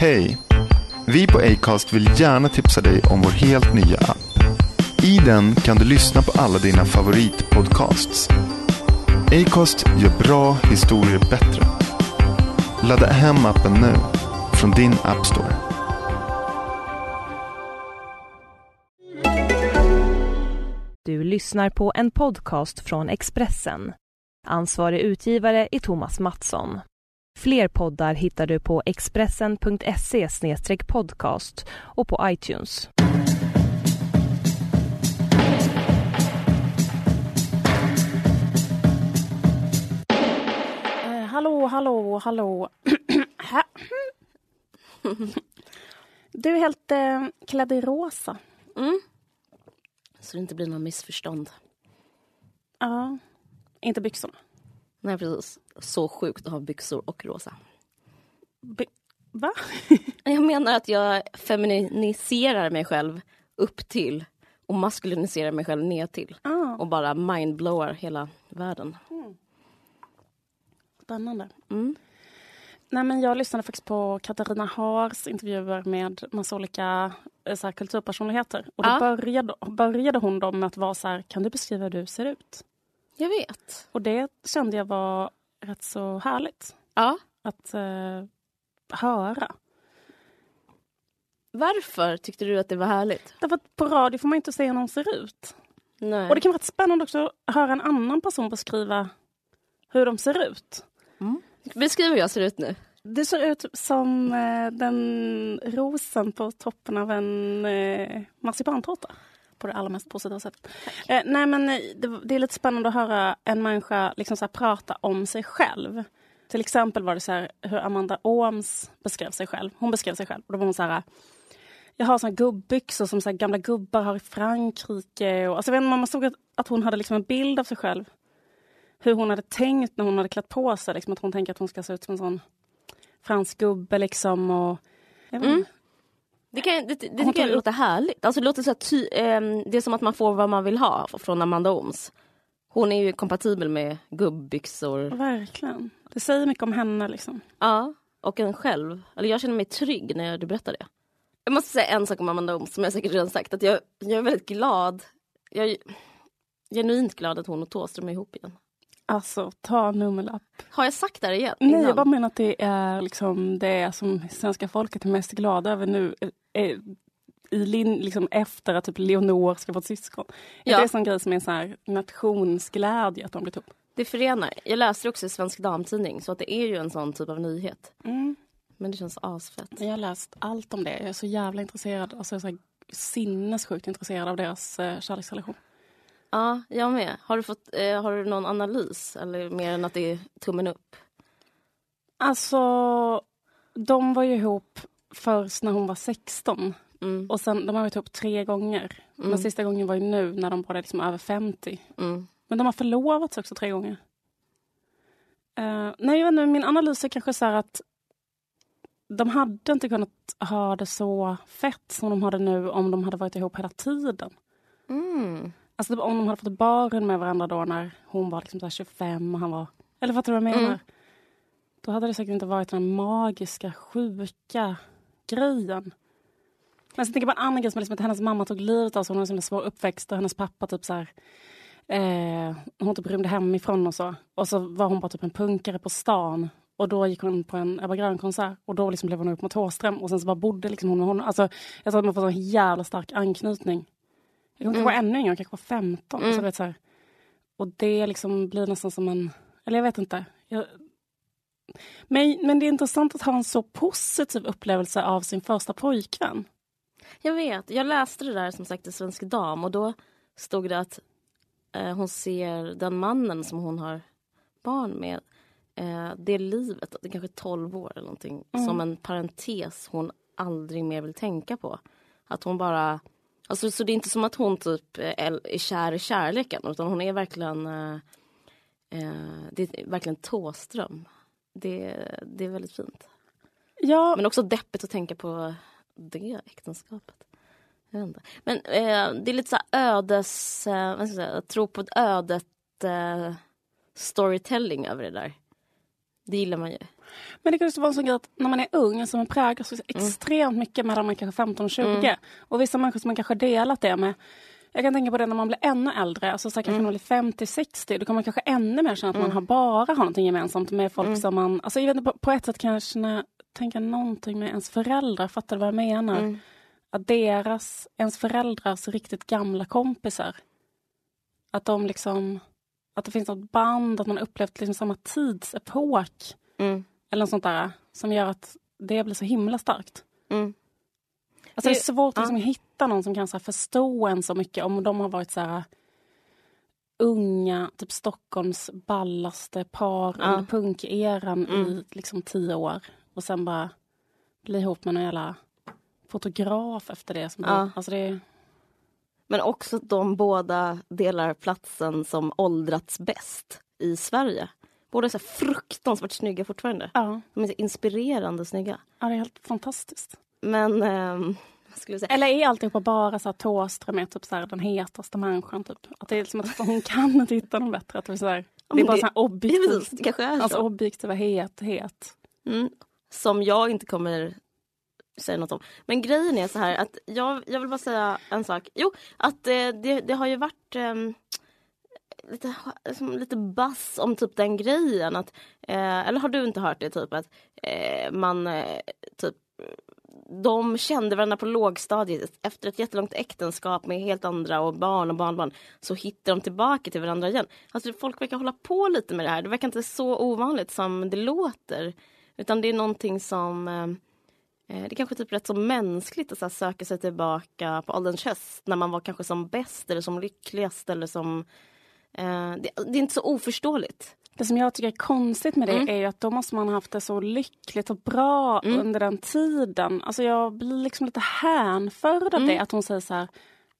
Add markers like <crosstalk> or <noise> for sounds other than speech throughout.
Hej! Vi på Acast vill gärna tipsa dig om vår helt nya app. I den kan du lyssna på alla dina favoritpodcasts. Acast gör bra historier bättre. Ladda hem appen nu från din App Store. Du lyssnar på en podcast från Expressen. Ansvarig utgivare är Thomas Mattsson. Fler poddar hittar du på expressen.se podcast och på iTunes. Eh, hallå, hallå, hallå. <clears throat> Du är helt eh, klädd i rosa. Mm. Så det inte blir några missförstånd. Ja. Inte byxorna. Nej, precis. Så sjukt att ha byxor och rosa. By Va? <laughs> Jag menar att jag feminiserar mig själv upp till och maskuliniserar mig själv ner till. Ah, Och bara mindblowar hela världen. spännande. Mm. Nej, men jag lyssnade faktiskt på Katarina Haars intervjuer med massa olika eh, så här, kulturpersonligheter. Och då Ja. började, började hon då med att vara så här, kan du beskriva hur du ser ut? Jag vet. Och det kände jag var rätt så härligt Ja. att eh, höra. Varför tyckte du att det var härligt? Därför att på radio får man inte se hur någon ser ut. Nej. Och det kan vara spännande också att höra en annan person beskriva hur de ser ut. Beskriv hur jag ser ut nu. Det ser ut som eh, den rosen på toppen av en eh, marsipantårta. På det allra mest positiva sättet. Eh, nej men eh, det, det är lite spännande att höra en människa liksom så prata om sig själv. Till exempel var det så här hur Amanda Ooms beskrev sig själv. Hon beskrev sig själv och då var hon så här jag har såna gubbyxor som så här gamla gubbar har i Frankrike. Och, alltså, jag vet inte, man såg att, att hon hade liksom en bild av sig själv. Hur hon hade tänkt när hon hade klätt på sig. Liksom, att hon tänker att hon ska se ut som en sån fransk gubbe. Liksom, och, Mm. Det, kan, det, det Hon tycker jag låter härligt. Alltså, det, låter så ty, ehm, det är som att man får vad man vill ha från Amanda Ooms. Hon är ju kompatibel med gubbbyxor. Verkligen. Det säger mycket om henne. Liksom. Ja, och en själv. Eller jag känner mig trygg när du berättar det. Jag måste säga en sak om Amanda Ooms som jag säkert redan sagt. Att jag, jag är väldigt glad. Jag är genuint glad att hon och Thåström är ihop igen. Alltså, ta nummerlapp. Har jag sagt det här igen? Nej, jag bara menar att det är liksom det som svenska folket är mest glada över nu. eh, eh, I lin, liksom efter att typ Leonor ska få ett syskon. Ja. Det är en grej som är en sån här nationsglädje att de blir ihop. Det förenar. Jag läste också i Svensk Damtidning så att det är ju en sån typ av nyhet. Mm. Men det känns asfett. Jag har läst allt om det. Jag är så jävla intresserad. Alltså, jag är så sinnessjukt intresserad av deras eh, kärleksrelation. Ja, jag med. Har du, fått, eh, har du någon analys? Eller mer än att det är tummen upp? Alltså, de var ju ihop först när hon var 16. Mm. Och sen, de har varit ihop tre gånger. Mm. Men sista gången var ju nu när de båda är liksom över 50. Mm. Men de har förlovats också tre gånger. Uh, nej, jag vet inte, min analys är kanske så här att de hade inte kunnat ha det så fett som de har det nu om de hade varit ihop hela tiden. Mm. Alltså typ om de hade fått barn med varandra då när hon var liksom så här 25 och han var... Eller fattar du vad jag menar? Mm. Då hade det säkert inte varit den magiska, sjuka grejen. Men sen tänker jag på en annan grej som är liksom att hennes mamma tog livet av sig. Hon hade en sån svår uppväxt och hennes pappa typ så här... Eh, hon typ rymde hemifrån och så. Och så var hon bara typ en punkare på stan. Och då gick hon på en Ebba Grön-konsert och då liksom blev hon upp mot Thåström och sen så bara bodde liksom hon med honom. Alltså, jag tror att man får en jävla stark anknytning. Hon kanske var ännu yngre, hon kanske var 15. Mm. Så vet, så här. Och det liksom blir nästan som en... Eller jag vet inte. Jag, men, men det är intressant att ha en så positiv upplevelse av sin första pojkvän. Jag vet. Jag läste det där som sagt i Svensk Dam och då stod det att eh, hon ser den mannen som hon har barn med eh, det livet, det är kanske 12 år eller någonting, Mm. som en parentes hon aldrig mer vill tänka på. Att hon bara... Alltså, så det är inte som att hon typ eh, är är kär i kärleken utan hon är verkligen... Eh, eh, det är verkligen Tåström. Det, det är väldigt fint. Ja, Men också deppigt att tänka på det äktenskapet. Men eh, det är lite så ödes... Eh, vad ska jag säga? Tror på ett ödet eh, storytelling över det där. Det gillar man ju. Men det kan också vara en sån grej att när man är ung så man präglas så extremt mycket mellan man kanske 15 och 20. Och vissa människor som man kanske delat det med. Jag kan tänka på det när man blir ännu äldre, alltså så här, kanske när man blir 50-60, då kan man kanske ännu mer känna att man har bara har någonting gemensamt med folk som man, alltså jag vet inte, på, på ett sätt kan jag känna, tänka någonting med ens föräldrar, fattar du vad jag menar? Att deras, ens föräldrars riktigt gamla kompisar, att de liksom, att det finns något band, att man upplevt liksom samma tidsepok. Mm. Eller något sånt där som gör att det blir så himla starkt. Mm. Alltså det, Det- är svårt ja. liksom, att hitta någon som kan så här, förstå en så mycket om de har varit så här unga, typ Stockholms ballaste par Ja. under punkeran Mm. i liksom tio år. Och sen bara bli ihop med någon jävla fotograf efter det. Som Ja. blir, alltså det Men också att de båda delar platsen som åldrats bäst i Sverige. Båda är så fruktansvärt snygga fortfarande. ja, De är så inspirerande snygga. ja, det är helt fantastiskt. Men, vad skulle jag säga? Eller är alltihopa bara så här Thåström är typ så här, den hetaste människan? Typ? Att det är som att hon kan inte <laughs> hitta någon bättre. Att det är, så här, det är bara det- så här Ja, objektivt. det kanske är Alltså så. objektiva het, het. Mm. Som jag inte kommer säga något om. Men grejen är så här att jag, jag vill bara säga en sak. Jo, att eh, det, det har ju varit eh, lite, liksom, lite bass om typ den grejen. Att, eh, eller har du inte hört det typ att eh, man eh, typ de kände varandra på lågstadiet. Efter ett jättelångt äktenskap med helt andra och barn och barnbarn så hittar de tillbaka till varandra igen. Alltså folk verkar hålla på lite med det här. Det verkar inte så ovanligt som det låter. Utan det är någonting som eh, det är kanske typ rätt så mänskligt att så söka sig tillbaka på ålderns höst när man var kanske som bäst eller som lyckligast eller som eh, det, det är inte så oförståeligt. Det som jag tycker är konstigt med det Mm. är ju att då måste man ha haft det så lyckligt och bra Mm. under den tiden. Alltså jag blir liksom lite hänförd av Mm. det. Att hon säger så här,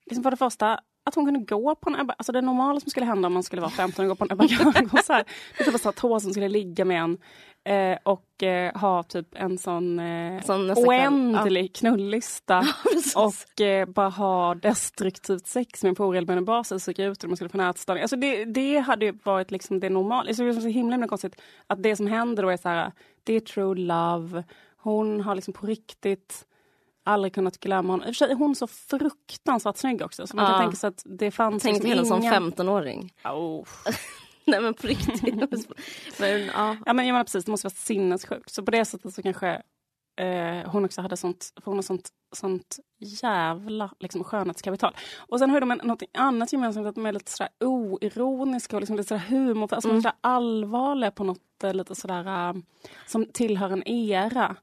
liksom för det första, att hon kunde gå på en Ebba, alltså det normala som skulle hända om man skulle vara 15 och gå på en Ebba Grön konsert. <laughs> Det är typ så att Tå som skulle ligga med en eh, och eh, ha typ en sån eh, kan- oändlig knullista. <laughs> Precis. och eh, bara ha destruktivt sex med en på oregelbunden basis och ut och man skulle få nätstörning. Alltså det, det hade ju varit liksom det normala. Det är så himla, himla konstigt att det som händer då är så här, det är true love. Hon har liksom på riktigt aldrig kunnat glömma honom. I och för sig är hon så fruktansvärt snygg också. Så man Ja. kan tänka sig att det fanns Tänk liksom henne som ingen... 15-åring. Oh. <laughs> Nej men på riktigt. men, ja. Ja men jag menar precis, det måste vara sinnessjukt. Så på det sättet så kanske eh, hon också hade sånt, för hon har sånt, sånt jävla liksom, skönhetskapital. Och sen har de något annat gemensamt, att de är lite sådär oironiska och liksom lite sådär humor, alltså Mm. sådär allvarliga på något eh, lite sådär eh, som tillhör en era.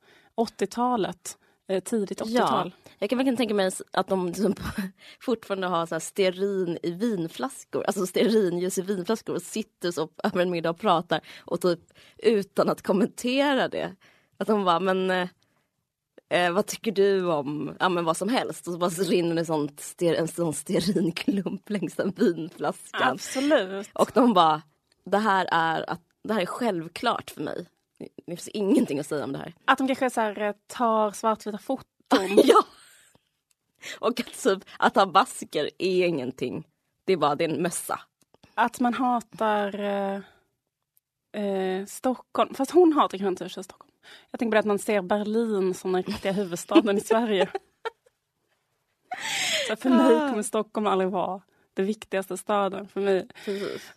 80-talet, eh, tidigt 80-tal. Jag kan verkligen tänka mig att de liksom <laughs> fortfarande har så stearin i vinflaskor, alltså stearinljus i vinflaskor och sitter så över en middag och pratar och typ utan att kommentera det. Att de bara, men eh, eh, vad tycker du om ja, men vad som helst? Och så bara så rinner det sånt, ster, en sån stearinklump <laughs> längs den vinflaskan. Absolut. Och de bara, det här är, att, det här är självklart för mig. Det finns ingenting att säga om det här. Att de kanske så här, eh, tar svartvita foton. <laughs> Ja! Och att, typ, att ha basker är ingenting. Det är bara det är en mössa. Att man hatar eh, eh, Stockholm. Fast hon hatar kanske inte Stockholm. Jag tänker på det att man ser Berlin som den riktiga huvudstaden i Sverige. <laughs> Så för mig kommer Stockholm aldrig vara det viktigaste staden för mig. Precis.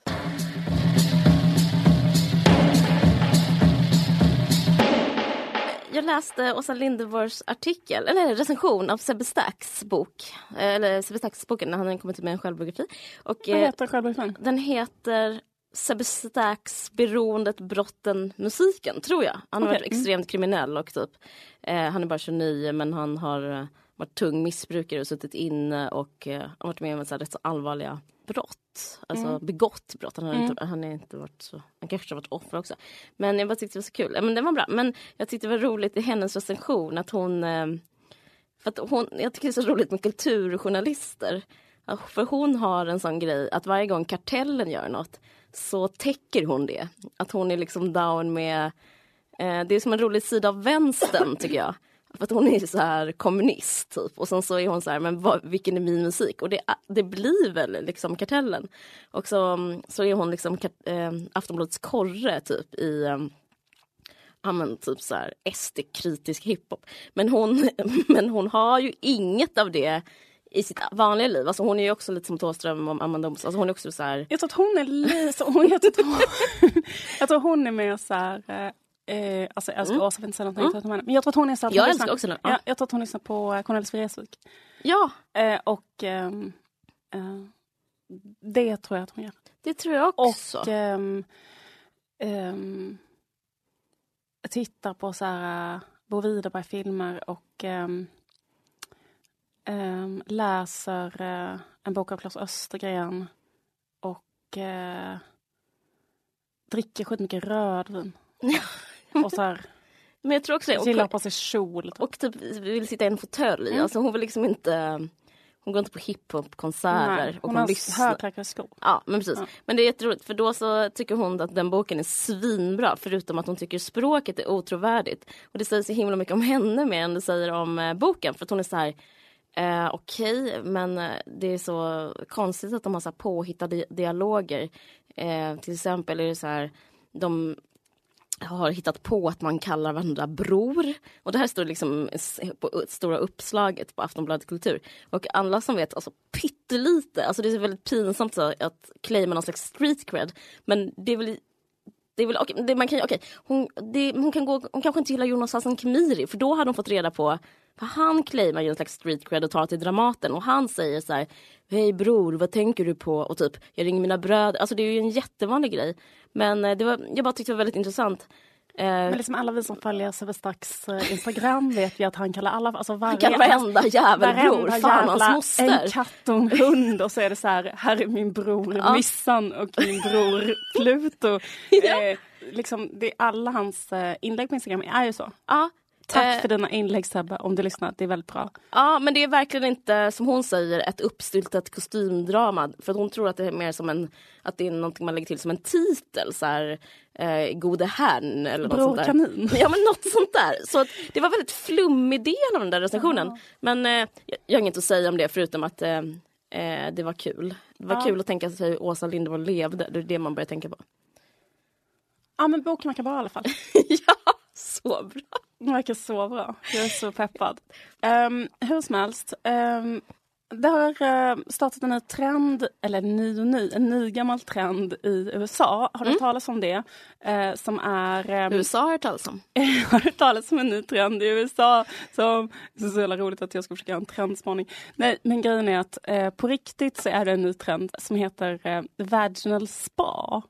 Jag läste Åsa Linderborgs artikel, eller recension av Sebbe Stacks bok. Eh, Eller Sebbe Stacks boken när han kommit med en självbiografi. Och, Vad eh, heter självbiografin? Den heter Sebbe Stacks Beroendet, brotten, musiken, tror jag. Han har Okej, varit mm. extremt kriminell och typ eh, Han är bara 29 men han har eh, varit tung missbrukare och suttit inne och eh, har varit med om rätt så allvarliga brott. Alltså Mm. begått brott. Han har, Mm. inte, han har inte varit så, han kanske har varit offer också. Men jag bara tyckte det var så kul. Ja, Men det var bra. Men jag tyckte det var roligt i hennes recension att hon eh, för att hon, jag tycker det är så roligt med kulturjournalister. För hon har en sån grej att varje gång Kartellen gör något så täcker hon det. Att hon är liksom down med, eh, det är som en rolig sida av vänstern tycker jag. För att hon är så här kommunist typ och sen så är hon så här, men vad, vilken är min musik? Och det, det blir väl liksom Kartellen. Och så, mm, så är hon liksom Kart- eh, Aftonbladets korre typ i eh, ja men typ så här SD-kritisk hiphop. Men hon, <laughs> men hon har ju inget av det i sitt vanliga liv. Alltså hon är ju också lite som Thåström och Amanda Olsson. Alltså hon är också så här... Jag tror att hon är lite... Hon, jag, tror hon, <laughs> jag tror hon är mer så här... Eh, Eh, alltså jag älskar mm. Åsa, inte säga någonting mm. Men jag tror att hon är så att Jag älskar lyssnar, också. Ja. Jag, tror att hon lyssnar på Cornelis Vreeswijk. Ja. Eh, och eh, det tror jag att hon gör. Det tror jag också. Och ehm, ehm, tittar på så här Bo Widerberg-filmer och läser uh, en bok av Claes Östergren och dricker skitmycket rödvin. <laughs> <laughs> och så här, Men jag tror också det. Gillar på sig kjol. Typ. Och typ vill sitta i en fåtölj. Mm. Alltså hon vill liksom inte hon går inte på hiphop-konserter. Hon, hon har högklackade skor. Ja, men precis. Ja. Men det är jätteroligt för då så tycker hon att den boken är svinbra förutom att hon tycker språket är otrovärdigt. Och det säger så himla mycket om henne mer än det säger om eh, boken för att hon är så här eh, Okej, okay, men eh, det är så konstigt att de har så här påhittade dialoger. Eh, till exempel är det så här de har hittat på att man kallar varandra bror. Och det här står liksom på stora uppslaget på Aftonbladet Kultur. Och alla som vet, alltså pyttelite, alltså det är väldigt pinsamt så att claima någon slags street cred. Men det är väl det är väl, okay, det, man kan, okay, hon, det, hon, kan gå, hon kanske inte gillar Jonas Hassan Khemiri för då hade hon fått reda på för han claimar ju en slags street cred och tar till Dramaten och han säger så här Hej bror, vad tänker du på? Och typ, jag ringer mina bröder. Alltså det är ju en jättevanlig grej. Men eh, det var, jag bara tyckte det var väldigt intressant. Eh, Men liksom alla vi som följer Sebestacks eh, Instagram vet ju att han kallar alla, alltså varje, han kallar varenda jävel bror, fan hans moster. En katt och en hund och så är det så här, här är min bror ja. Missan och min bror Pluto. <laughs> ja. eh, liksom, det, alla hans inlägg på Instagram är ju så. Ja, Tack eh, för dina inlägg Sebbe, om du lyssnar. Det är väldigt bra. Ja, men det är verkligen inte, som hon säger, ett uppstyltat kostymdrama. För hon tror att det är mer som en, att det är någonting man lägger till som en titel. Så här, eh, Gode herrn eller något sånt där. kanin. Ja, men något sånt där. Så att, det var väldigt flummig del av den där recensionen. Ja. Men eh, jag har inget att säga om det förutom att eh, eh det var kul. Det var ja. kul att tänka sig hur Åsa Linderborg levde. Det är det man börjar tänka på. Ja, men boken verkar bra i alla fall. <laughs> ja, så bra. Den verkar så bra. Jag är så peppad. Um, hur som helst. Um, det har uh, startat en ny trend, eller ny och ny, en ny gammal trend i USA. Har du mm. hört talas om det? Uh, som är... Um, USA har hört talas om. har hört talas om en ny trend i USA. Som, det är så jävla roligt att jag ska försöka göra en trendspaning. Nej, men grejen är att uh, på riktigt så är det en ny trend som heter vaginal spa.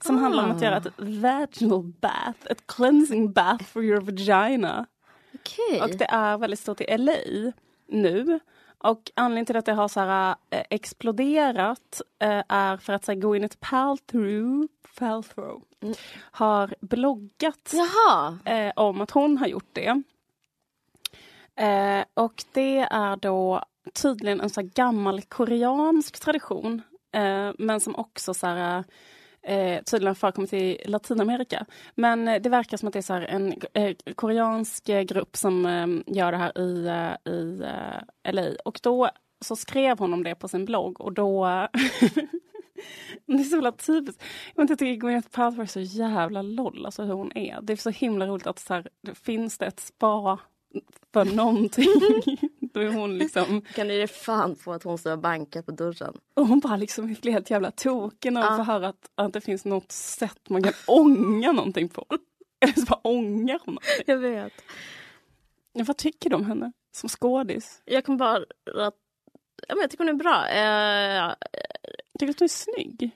Som ah. handlar om att göra ett vaginal bath, ett cleansing bath for your vagina. Okay. Och det är väldigt stort i LA nu. Och anledningen till att det har så här, eh, exploderat eh, är för att så här, Gwyneth Paltrow, Paltrow mm. har bloggat eh, om att hon har gjort det. Och det är då tydligen en så gammal koreansk tradition men som också så här, eh, tydligen förekommit i Latinamerika. Men eh, det verkar som att det är så en eh, koreansk eh, grupp som eh, gör det här i, eh, eh LA. Och då så skrev hon om det på sin blogg och då <laughs> Det är så jävla typiskt. Jag tycker Gwyneth Paltrow är så jävla loll, alltså hur hon är. Det är så himla roligt att så här, finns det ett spa för någonting. <laughs> <laughs> Då är hon liksom... Kan du ge fan på att hon står och bankar på dörren? Och hon bara liksom blir helt jävla tokig när hon får höra att, att det finns något sätt man kan ånga någonting på. <laughs> Eller så bara ångar hon någonting. Jag vet. Ja, vad tycker du om henne som skådis? Jag kan bara... Ja, men jag tycker hon är bra. Uh, tycker du att hon är snygg?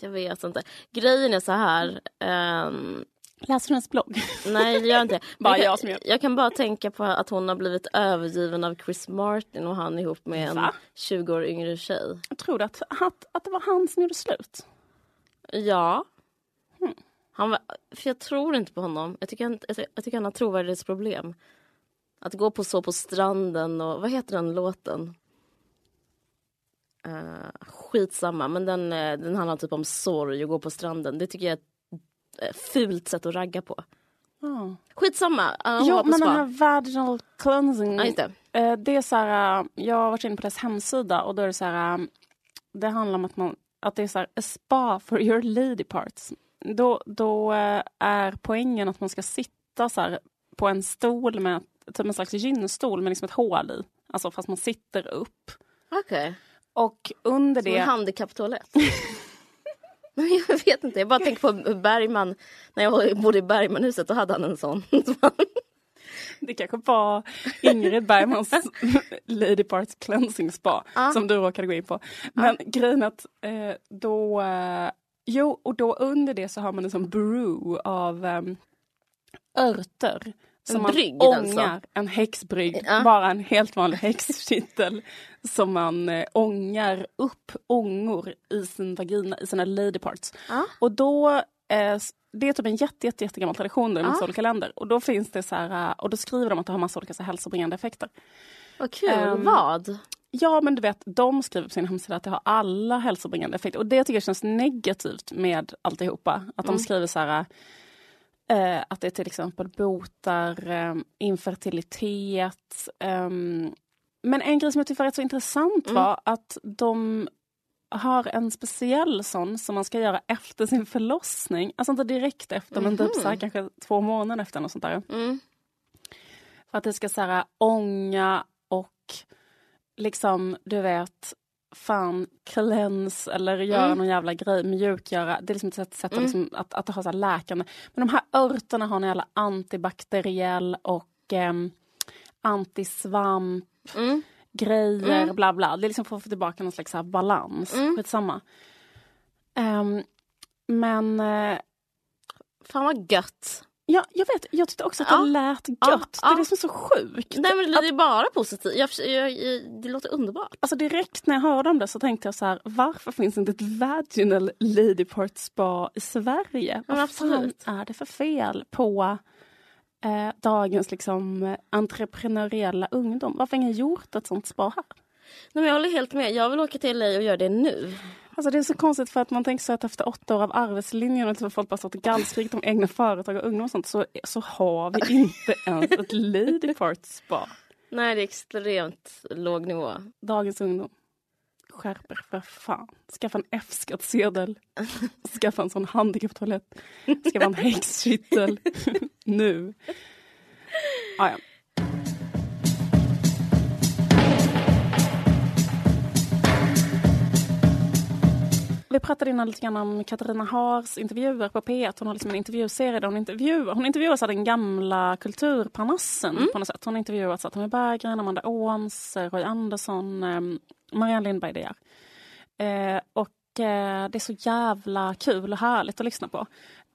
Jag vet inte. Grejen är så här. Um, Läser du hennes blogg? Nej, det gör inte. <laughs> bara jag, som gör. jag kan bara tänka på att hon har blivit övergiven av Chris Martin och han ihop med en Va? 20 år yngre tjej. Jag tror att, att, att det var han som gjorde slut. Ja. Hmm. Han var, för jag tror inte på honom. Jag tycker, han, jag tycker han har trovärdighetsproblem. Att gå på så på stranden och vad heter den låten? Uh, skitsamma, men den, eh, den handlar typ om sorg och gå på stranden. Det tycker jag är fult sätt att ragga på. Oh. Skitsamma. Uh, jo, men den här vaginal cleansing. Ja, det. Uh, det är så här, jag har varit inne på deras hemsida och då är det så här, det handlar om att man, att det är så här, a spa for your lady parts. då, då eh, är poängen att man ska sitta så här på en stol med typ en slags gynstol med liksom ett hål i. Alltså fast man sitter upp. Okej. Och under Som det... en handikapptoalett. <laughs> Men jag vet inte, jag bara tänker på Bergman. När jag bodde i Bergmanhuset då hade han en sån. Det kanske var Ingrid Bergmans <laughs> Lady Parts Cleansing Spa Ja. som du råkade gå in på. Men grejen är att eh, då... Eh, jo, och då under det så har man en sån brew av ehm, örter. Som En man brygd ångar, alltså? en häxbrygd, Ja. bara en helt vanlig häxkittel <laughs> som man eh, ångar upp ångor i sin vagina, i sina lady parts. Ja. Och då, eh, det är typ en jätte, jätte, jättegammal tradition i Ja. massa olika länder. Och då finns det så här, eh, och då skriver de att det har massa olika så här, hälsobringande effekter. Vad kul, Ehm, vad? Ja men du vet, de skriver på sin hemsida att det har alla hälsobringande effekter. Och det tycker jag känns negativt med alltihopa. Att de skriver så här eh, att det till exempel botar eh, infertilitet. ehm. men en grej som jag tyckte var rätt så intressant var att de har en speciell sån som man ska göra efter sin förlossning. Alltså inte direkt efter men typ så här, kanske två månader efter. Något sånt där. Mm. För att det ska så här, ånga och liksom, du vet, fan cleanse eller göra Mm. någon jävla grej, mjukgöra. Det är liksom ett sätt, sätt att, liksom, att, att ha så här läkande. Men de här örterna har en jävla antibakteriell och ehm, antisvamp Mm. grejer, bla bla. Det är liksom för att få tillbaka någon slags balans. Mm. Skitsamma. Ehm, men eh, Fan vad gött. Ja, jag vet, jag tyckte också att Ja. det lät gött. Ja, Det är ja. det som är så sjukt. Nej men det är bara positivt. Jag, jag, jag, det låter underbart. Alltså direkt när jag hörde om det så tänkte jag så här, varför finns inte ett vaginal ladypart spa i Sverige? men Vad fan absolut. är det för fel på eh, dagens liksom entreprenöriella ungdom? Varför har ingen gjort ett sånt spa här? Nej, men jag håller helt med. Jag vill åka till LA och göra det nu. Alltså det är så konstigt för att man tänker så att efter åtta år av arbetslinjen och liksom folk bara stått och gallskrikit om egna företag och ungdom och sånt så, så har vi inte ens ett ladypart spa. Nej det är extremt låg nivå. Dagens ungdom. Skärp er för fan. Skaffa en F-skattsedel. Skaffa en sån handikapptoalett. Skaffa en häxkittel. <laughs> nu. Ah, ja. Vi pratade innan lite grann om Katarina Haars intervjuer på P1. Hon har liksom en intervjuserie där hon intervjuar, hon intervjuar så den gamla kulturparnassen på något sätt. Hon har intervjuat så Tommy Berggren, Amanda Åns, Roy Andersson, eh, Marianne Lindberg De Geer. Eh, och eh, det är så jävla kul och härligt att lyssna på.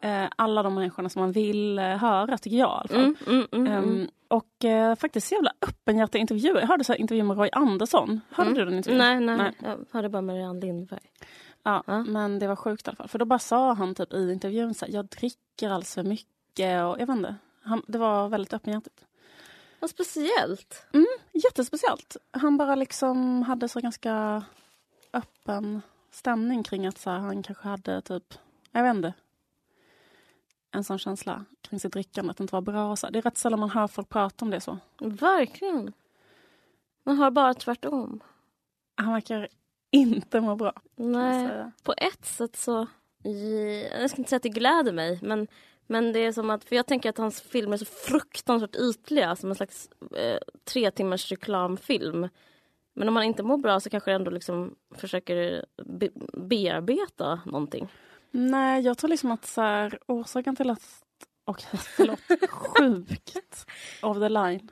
Eh, alla de människorna som man vill eh, höra tycker jag i alla fall. Mm, mm, mm, mm. Ehm, och eh, faktiskt jävla öppenhjärtiga intervjuer. Jag hörde så intervju med Roy Andersson. Hörde du den intervjun? Nej, nej, Nej. Jag hörde bara Marianne Lindberg. Ja, Ja. men det var sjukt i alla fall. För då bara sa han typ i intervjun så här, jag dricker alldeles för mycket och jag vet inte. Han, det var väldigt öppenhjärtigt. Vad speciellt. Jättespeciellt. Han bara liksom hade så ganska öppen stämning kring att så här, han kanske hade typ, jag vet inte. En sån känsla kring sitt drickande, att det inte var bra. och Så. Det är rätt sällan man hör folk prata om det så. Verkligen. Man hör bara tvärtom. Han verkar inte må bra. Nej, på ett sätt så... Jag ska inte säga att det gläder mig, men, men det är som att... För jag tänker att hans filmer är så fruktansvärt ytliga, som en slags eh, tre timmars reklamfilm. Men om man inte mår bra så kanske ändå liksom försöker be bearbeta någonting. Nej, jag tror liksom att så här, orsaken till att... Okej, förlåt. <laughs> Sjukt of the line.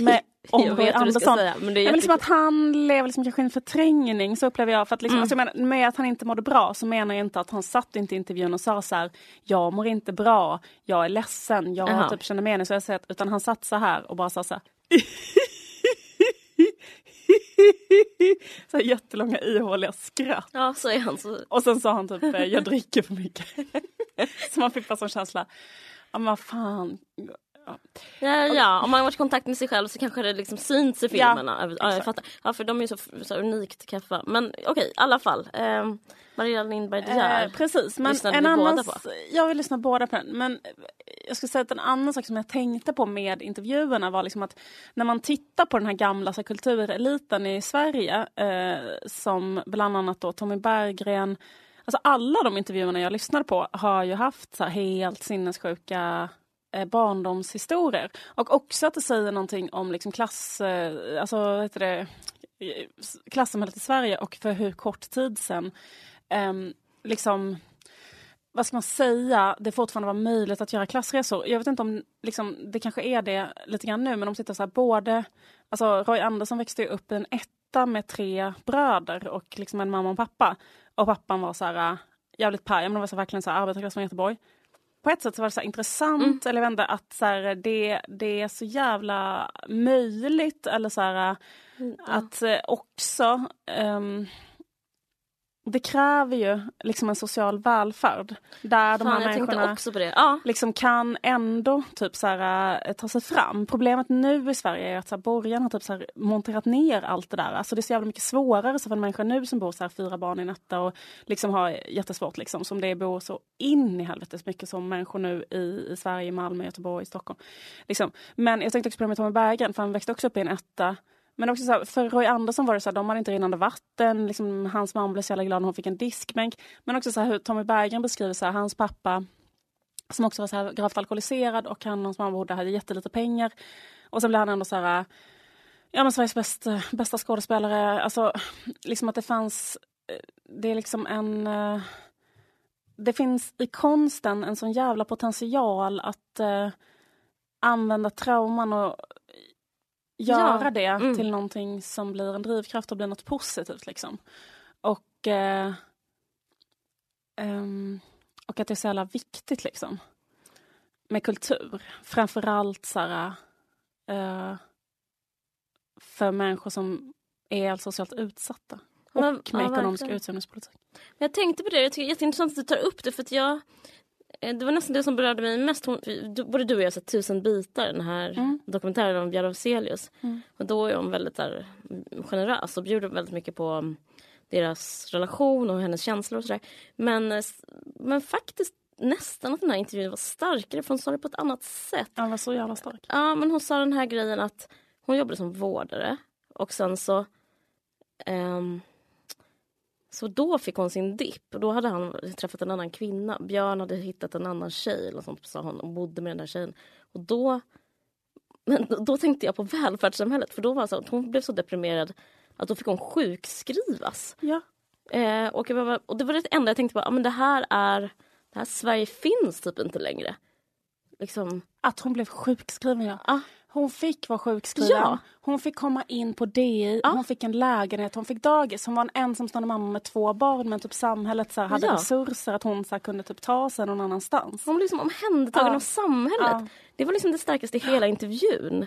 Med om jag Roy vet Andersson. säga. Men det är Ja, men liksom att han lever liksom kanske i en förträngning, så upplever jag. För att liksom, Mm. alltså jag menar, med att han inte mådde bra så menar jag inte att han satt inte i intervjun och sa så här, jag mår inte bra, jag är ledsen, jag Jaha. typ känner meningslöshet. Utan han satt så här och bara sa så här. så här jättelånga ihåliga skratt. Ja, så är han. Så... Och sen sa han typ, jag dricker för mycket. <laughs> så man fick bara sån känsla, ja men vad fan. Ja. Ja, ja, om man har varit i kontakt med sig själv så kanske det liksom syns i filmerna. Ja, jag exakt. fattar. Ja, för de är ju så, så unikt kaffa. Men okej, i alla fall. Eh, Maria Lindberg De Geer. Eh, precis, men en annan... Jag vill lyssna båda på den. Men jag skulle säga att en annan sak som jag tänkte på med intervjuerna var liksom att när man tittar på den här gamla så kultureliten i Sverige, eh, som bland annat då Tommy Berggren, alltså alla de intervjuerna jag lyssnade på har ju haft så helt sinnessjuka eh, barndomshistorier. Och också att det säger någonting om liksom klass, eh, alltså, vad heter det, eh, klassamhället i Sverige och för hur kort tid sedan eh, liksom vad ska man säga, det fortfarande var möjligt att göra klassresor. Jag vet inte om liksom, det kanske är det lite grann nu, men de sitter så här både... Alltså Roy Andersson växte upp i en etta med tre bröder och liksom en mamma och pappa. Och pappan var så här, eh, jävligt paj, men de var så verkligen så här, arbetarklass från Göteborg. På ett sätt så var det så intressant, mm. eller inte, att så här, det, det är så jävla möjligt, eller så här, mm. att eh, också um, det kräver ju liksom en social välfärd där de här människorna ja. liksom kan ändå typ så här, äh, ta sig fram. Problemet nu i Sverige är att så här, borgarna har typ så här, monterat ner allt det där. Alltså det är så jävla mycket svårare för en människa nu som bor så här, fyra barn i en etta och liksom har jättesvårt liksom, som det bor så in i helvetes mycket som människor nu i, i Sverige, Malmö, Göteborg, Stockholm. Liksom. Men jag tänkte också på det med Tommy Berggren för han växte också upp i en etta men också så här, för Roy Andersson var det så här, de hade inte rinnande vatten. Liksom, hans mamma blev så jävla glad när hon fick en diskbänk. Men också så här, hur Tommy Berggren beskriver så här, hans pappa som också var så här, gravt alkoholiserad och han och hans mamma bodde hade jättelite pengar. Och sen blev han ändå så här, ja men Sveriges bästa, bästa skådespelare. Alltså liksom att det fanns, eh, det är liksom en eh, det finns i konsten en sån jävla potential att eh, använda trauman och göra ja. det mm. till någonting som blir en drivkraft och blir något positivt. Liksom. Och, eh, um, och att det är så jävla viktigt liksom. Med kultur. Framförallt så här, uh, för människor som är socialt utsatta. Och med ja, ekonomisk utjämningspolitik. Jag tänkte på det, jag tycker det är jätteintressant att du tar upp det för att jag Eh, det var nästan det som berörde mig mest. Hon, både du och jag har sett Tusen bitar, den här mm. dokumentären om Björn Afzelius. Mm. Och då är hon väldigt där, generös och bjuder väldigt mycket på mm, deras relation och hennes känslor och sådär. Men, eh, men faktiskt nästan att den här intervjun var starkare för hon sa det på ett annat sätt. Ja, var så jävla stark. Ja, men hon sa den här grejen att hon jobbade som vårdare och sen så um, så då fick hon sin dipp. Då hade han träffat en annan kvinna. Björn hade hittat en annan tjej eller sånt, sa hon, och bodde med den där tjejen. Och då, men då, då tänkte jag på välfärdssamhället för då var så att hon blev så deprimerad att då fick hon sjukskrivas. Ja. Eh, och, var, och det var det enda jag tänkte på, men det här är, det här Sverige finns typ inte längre. Liksom. Att hon blev sjukskriven ja. Ah. Hon fick vara sjukskriven. Ja. Hon fick komma in på DI, ja. hon fick en lägenhet, hon fick dagis. Hon var en ensamstående mamma med två barn men typ samhället så här, hade ja. resurser att hon så här, kunde typ ta sig någon annanstans. Hon blev liksom omhändertagen ja. av samhället. Det var liksom det starkaste i hela intervjun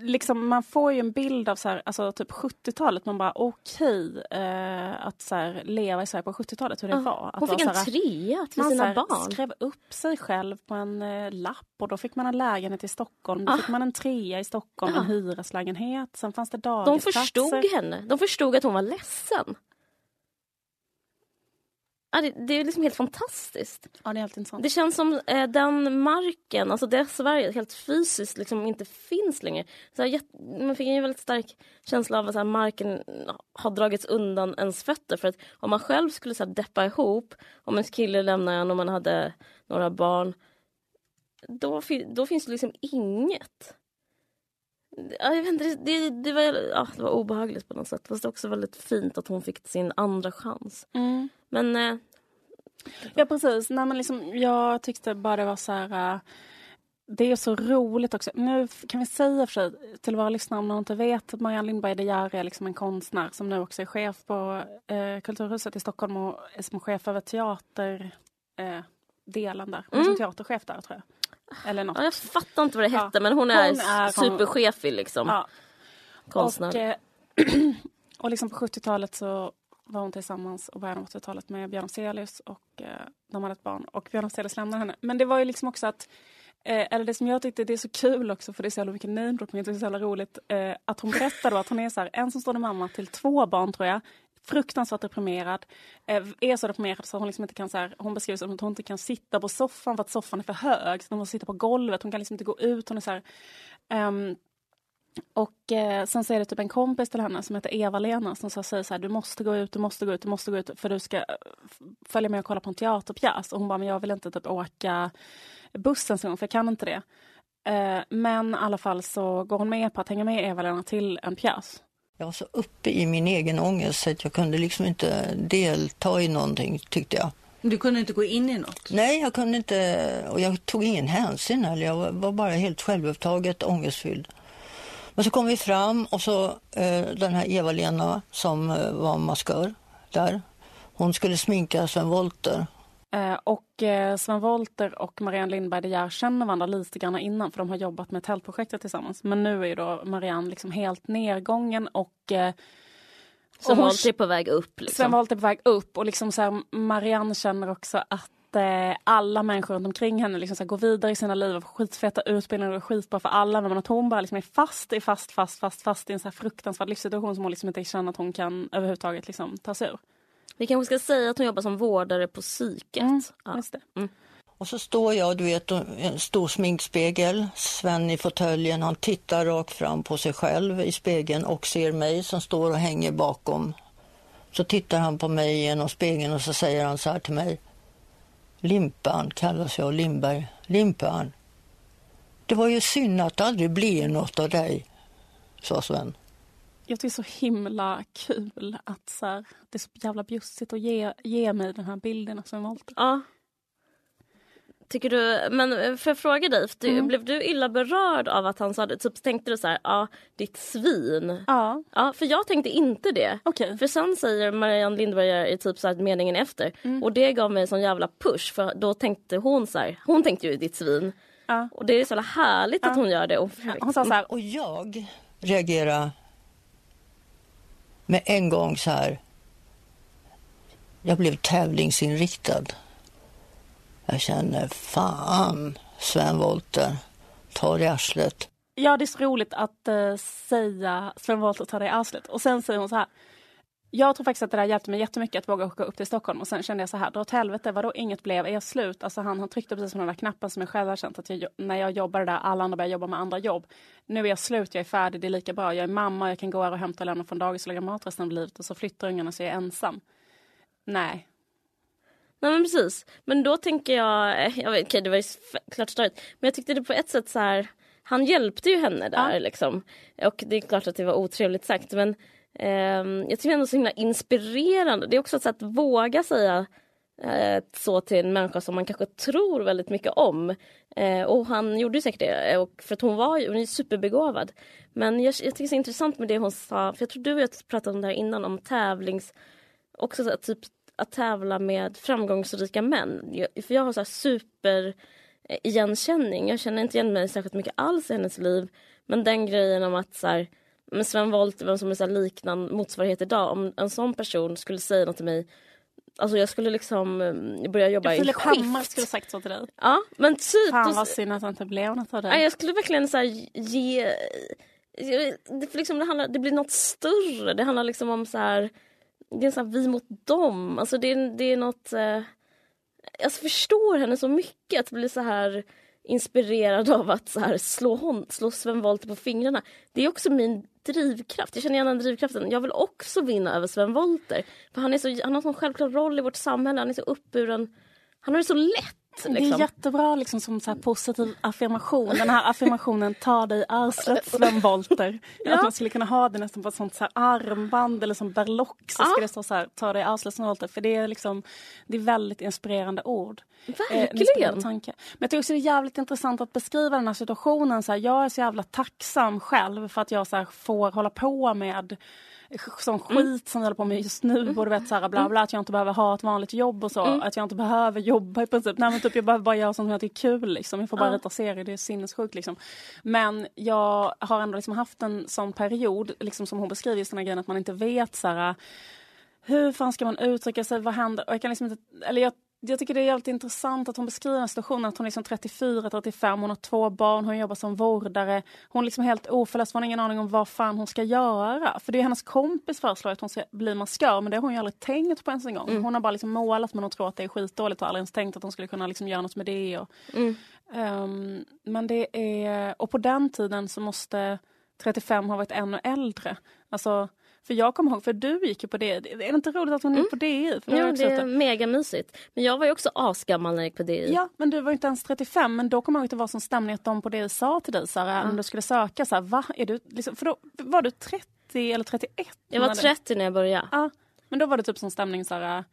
liksom, man får ju en bild av så här, alltså, typ 70-talet. Man bara okej okay, eh, att så här, leva i Sverige på 70-talet, hur det uh, var. Att hon fick en här, trea till sina här, barn. skrev upp sig själv på en eh, lapp och då fick man en lägenhet i Stockholm. Då uh. fick man en trea i Stockholm, uh. en hyreslägenhet. Sen fanns det dagisplatser. De förstod henne. De förstod att hon var ledsen. Ja, det, det, är liksom helt fantastiskt. Ja, det är helt intressant. Det känns som eh, den marken, alltså det Sverige helt fysiskt liksom inte finns längre. Så här, man fick en väldigt stark känsla av att så här, marken har dragits undan ens fötter. För att om man själv skulle så här, deppa ihop, om ens kille lämnar en och man hade några barn, då, då finns det liksom inget. Ja, jag vet inte, det, det, var, ja, det var obehagligt på något sätt. Fast det var också väldigt fint att hon fick sin andra chans. Mm. Men... Eh, ja precis. Nej, men liksom, jag tyckte bara det var så här... Uh, det är så roligt också. Nu kan vi säga för sig till våra lyssnare om någon inte vet att Marianne Lindberg De Geer är liksom en konstnär som nu också är chef på uh, Kulturhuset i Stockholm och är som chef över teaterdelen uh, där. Hon är mm. som teaterchef där tror jag. Eller något. Ja, jag fattar inte vad det hette ja. men hon är, hon är superchefig liksom. Ja. Konstnär. Och, eh, <clears throat> och liksom på 70-talet så var hon tillsammans och början av 80-talet med Björn Afzelius och eh, de hade ett barn och Björn Afzelius lämnade henne. Men det var ju liksom också att Eh, eller det som jag tyckte det är så kul också för det är så jävla mycket namedropping, det är så jävla roligt. Eh, att hon berättade att hon är så här, ensamstående mamma till två barn tror jag fruktansvärt deprimerad. Eh, är så deprimerad så hon liksom inte kan så här, hon beskriver som att hon inte kan sitta på soffan för att soffan är för hög. Så hon måste sitta på golvet, hon kan liksom inte gå ut. Hon är så här, um, Och eh, sen så är det typ en kompis till henne som heter Eva-Lena som så säger så här, du måste gå ut, du måste gå ut, du måste gå ut för du ska eh, följa med och kolla på en teaterpjäs. Och hon bara, men jag vill inte typ åka bussen så för jag kan inte det. Eh, men i alla fall så går hon med på att hänga med Eva-Lena till en pjäs. Jag var så uppe i min egen ångest så att jag kunde liksom inte delta i någonting tyckte jag. Du kunde inte gå in i något? Nej, jag kunde inte och jag tog ingen hänsyn heller. Jag var bara helt självupptaget ångestfylld. Men så kom vi fram och så eh, den här Eva-Lena som eh, var maskör där. Hon skulle sminka Sven Wollter. Eh, och eh, Sven Wollter och Marianne Lindberg De Geer känner varandra lite grann innan för de har jobbat med tältprojektet tillsammans. Men nu är ju då Marianne liksom helt nedgången och eh, Sven Wollter är på väg upp. Liksom. Sven Wollter är på väg upp och liksom så här, Marianne känner också att alla människor runt omkring henne liksom så går vidare i sina liv och får skitfeta utbildningar och skitbra för alla. Men att hon bara liksom är fast, fast, fast, fast, fast i en så fruktansvärd livssituation som hon liksom inte känner att hon kan överhuvudtaget liksom ta sig ur. Vi kanske ska säga att hon jobbar som vårdare på psyket. Mm, ja. Mm. Och så står jag, du vet, en stor sminkspegel. Sven i fåtöljen, han tittar rakt fram på sig själv i spegeln och ser mig som står och hänger bakom. Så tittar han på mig genom spegeln och så säger han så här till mig. Limpan kallas jag, Lindberg. Limpan. Det var ju synd att det aldrig blir något av dig, sa Sven. Jag tycker det är så himla kul att så här, det är så jävla bjussigt att ge, ge mig den här bilden Sven Wollter. Ja. Tycker du, men får jag fråga dig, du, mm. blev du illa berörd av att han sa det? Typ tänkte du så här, ja ditt svin. Ja. Ja, för jag tänkte inte det. Okay. För sen säger Marianne Lindberg i typ så här meningen efter mm. och det gav mig sån jävla push för då tänkte hon så här, hon tänkte ju ditt svin. Ja. Och det är så härligt ja. att hon gör det. Och, hon sa så här, och jag reagerar med en gång så här. Jag blev tävlingsinriktad. Jag känner fan, Sven Wollter, ta det i arslet. Ja, det är så roligt att uh, säga Sven Wollter tar det i arslet. Och sen säger hon så här. Jag tror faktiskt att det där hjälpte mig jättemycket att våga åka upp till Stockholm och sen kände jag så här, dra åt helvete, vadå inget blev, är jag slut? Alltså han, han tryckte precis på den där knappen som jag själv har känt att jag, när jag jobbar där, alla andra börjar jobba med andra jobb. Nu är jag slut, jag är färdig, det är lika bra, jag är mamma, jag kan gå här och hämta och lämna från dagis och laga mat resten av livet och så flyttar ungarna så jag är ensam. Nej, Nej men precis. Men då tänker jag, eh, jag vet, okay, det var ju klart störigt. Men jag tyckte det på ett sätt så här, han hjälpte ju henne där ja. liksom. Och det är klart att det var otrevligt sagt men Ehm, jag tycker ändå så himla inspirerande. Det är också ett sätt att våga säga eh, så till en människa som man kanske tror väldigt mycket om. Eh, och han gjorde ju säkert det, och för att hon var ju hon är superbegåvad. Men jag, jag tycker det är så intressant med det hon sa, för jag tror du och jag pratade om det här innan, om tävlings... Också så här, typ att tävla med framgångsrika män. Jag, för jag har så super eh, igenkänning. Jag känner inte igen mig särskilt mycket alls i hennes liv. Men den grejen om att så här, med Sven Wollter, vem som är så liknande motsvarighet idag, om en sån person skulle säga något till mig Alltså jag skulle liksom eh, börja jobba i skift. Hammar skulle sagt så till dig. Ja men typ. Fan vad synd att det inte blev något av det. jag skulle verkligen så ge... Det, liksom, det, handlar, det blir något större. Det handlar liksom om så här det är så vi mot dem. Alltså det, är, det är något... Eh, jag förstår henne så mycket, att bli så här inspirerad av att så här, slå, hon, slå Sven Wollter på fingrarna. Det är också min drivkraft. Jag känner igen den drivkraften. Jag vill också vinna över Sven Wollter. För han, är så, han har en sån självklar roll i vårt samhälle. Han är så uppburen. Han har det så lätt. Liksom. Det är jättebra liksom, som så positiv affirmation. Den här affirmationen, ta dig arslet Sven Wollter. <laughs> ja. Att man skulle kunna ha det nästan på ett sånt så armband eller som berlock så ja. ska det stå så här, ta dig arslet Sven Wollter. För det är liksom, det är väldigt inspirerande ord. Verkligen. Eh, tanke. Men jag tycker också det är jävligt intressant att beskriva den här situationen. Så här, jag är så jävla tacksam själv för att jag så här, får hålla på med sån mm. skit mm. som vi håller på med just nu. Mm. Och du vet så här, bla bla, att jag inte behöver ha ett vanligt jobb och så. Mm. Att jag inte behöver jobba i princip. Nej men typ jag behöver bara göra sånt som jag tycker är kul liksom. Jag får bara ja. rita serier, det är sinnessjukt liksom. Men jag har ändå liksom haft en sån period, liksom som hon beskriver, just den här grejen att man inte vet så här hur fan ska man uttrycka sig, vad händer? Och jag kan liksom inte, eller jag jag tycker det är jävligt intressant att hon beskriver situationen att hon är liksom 34, 35, hon har två barn, hon jobbar som vårdare. Hon är liksom helt oförlöst, hon har ingen aning om vad fan hon ska göra. För det är hennes kompis föreslår att hon ska bli maskör men det har hon ju aldrig tänkt på ens en gång. Mm. Hon har bara liksom målat men hon tror att det är skitdåligt och aldrig ens tänkt att hon skulle kunna liksom göra något med det. Och, mm. um, men det är, och på den tiden så måste 35 har varit ännu äldre. Alltså, för jag kommer ihåg, för du gick ju på det. Är det inte roligt att hon gick på DI? För Jo, det är mega mysigt. Men jag var ju också asgammal när jag gick på DI. Ja, men du var ju inte ens 35. Men då kommer jag ihåg att det var sån stämning att de på DI sa till dig, Sara, när du skulle söka, så här, va? Är du, liksom, för då var du 30 eller 31? Jag var när det- 30 när jag började. Ja, men då var det typ sån stämning, Sara.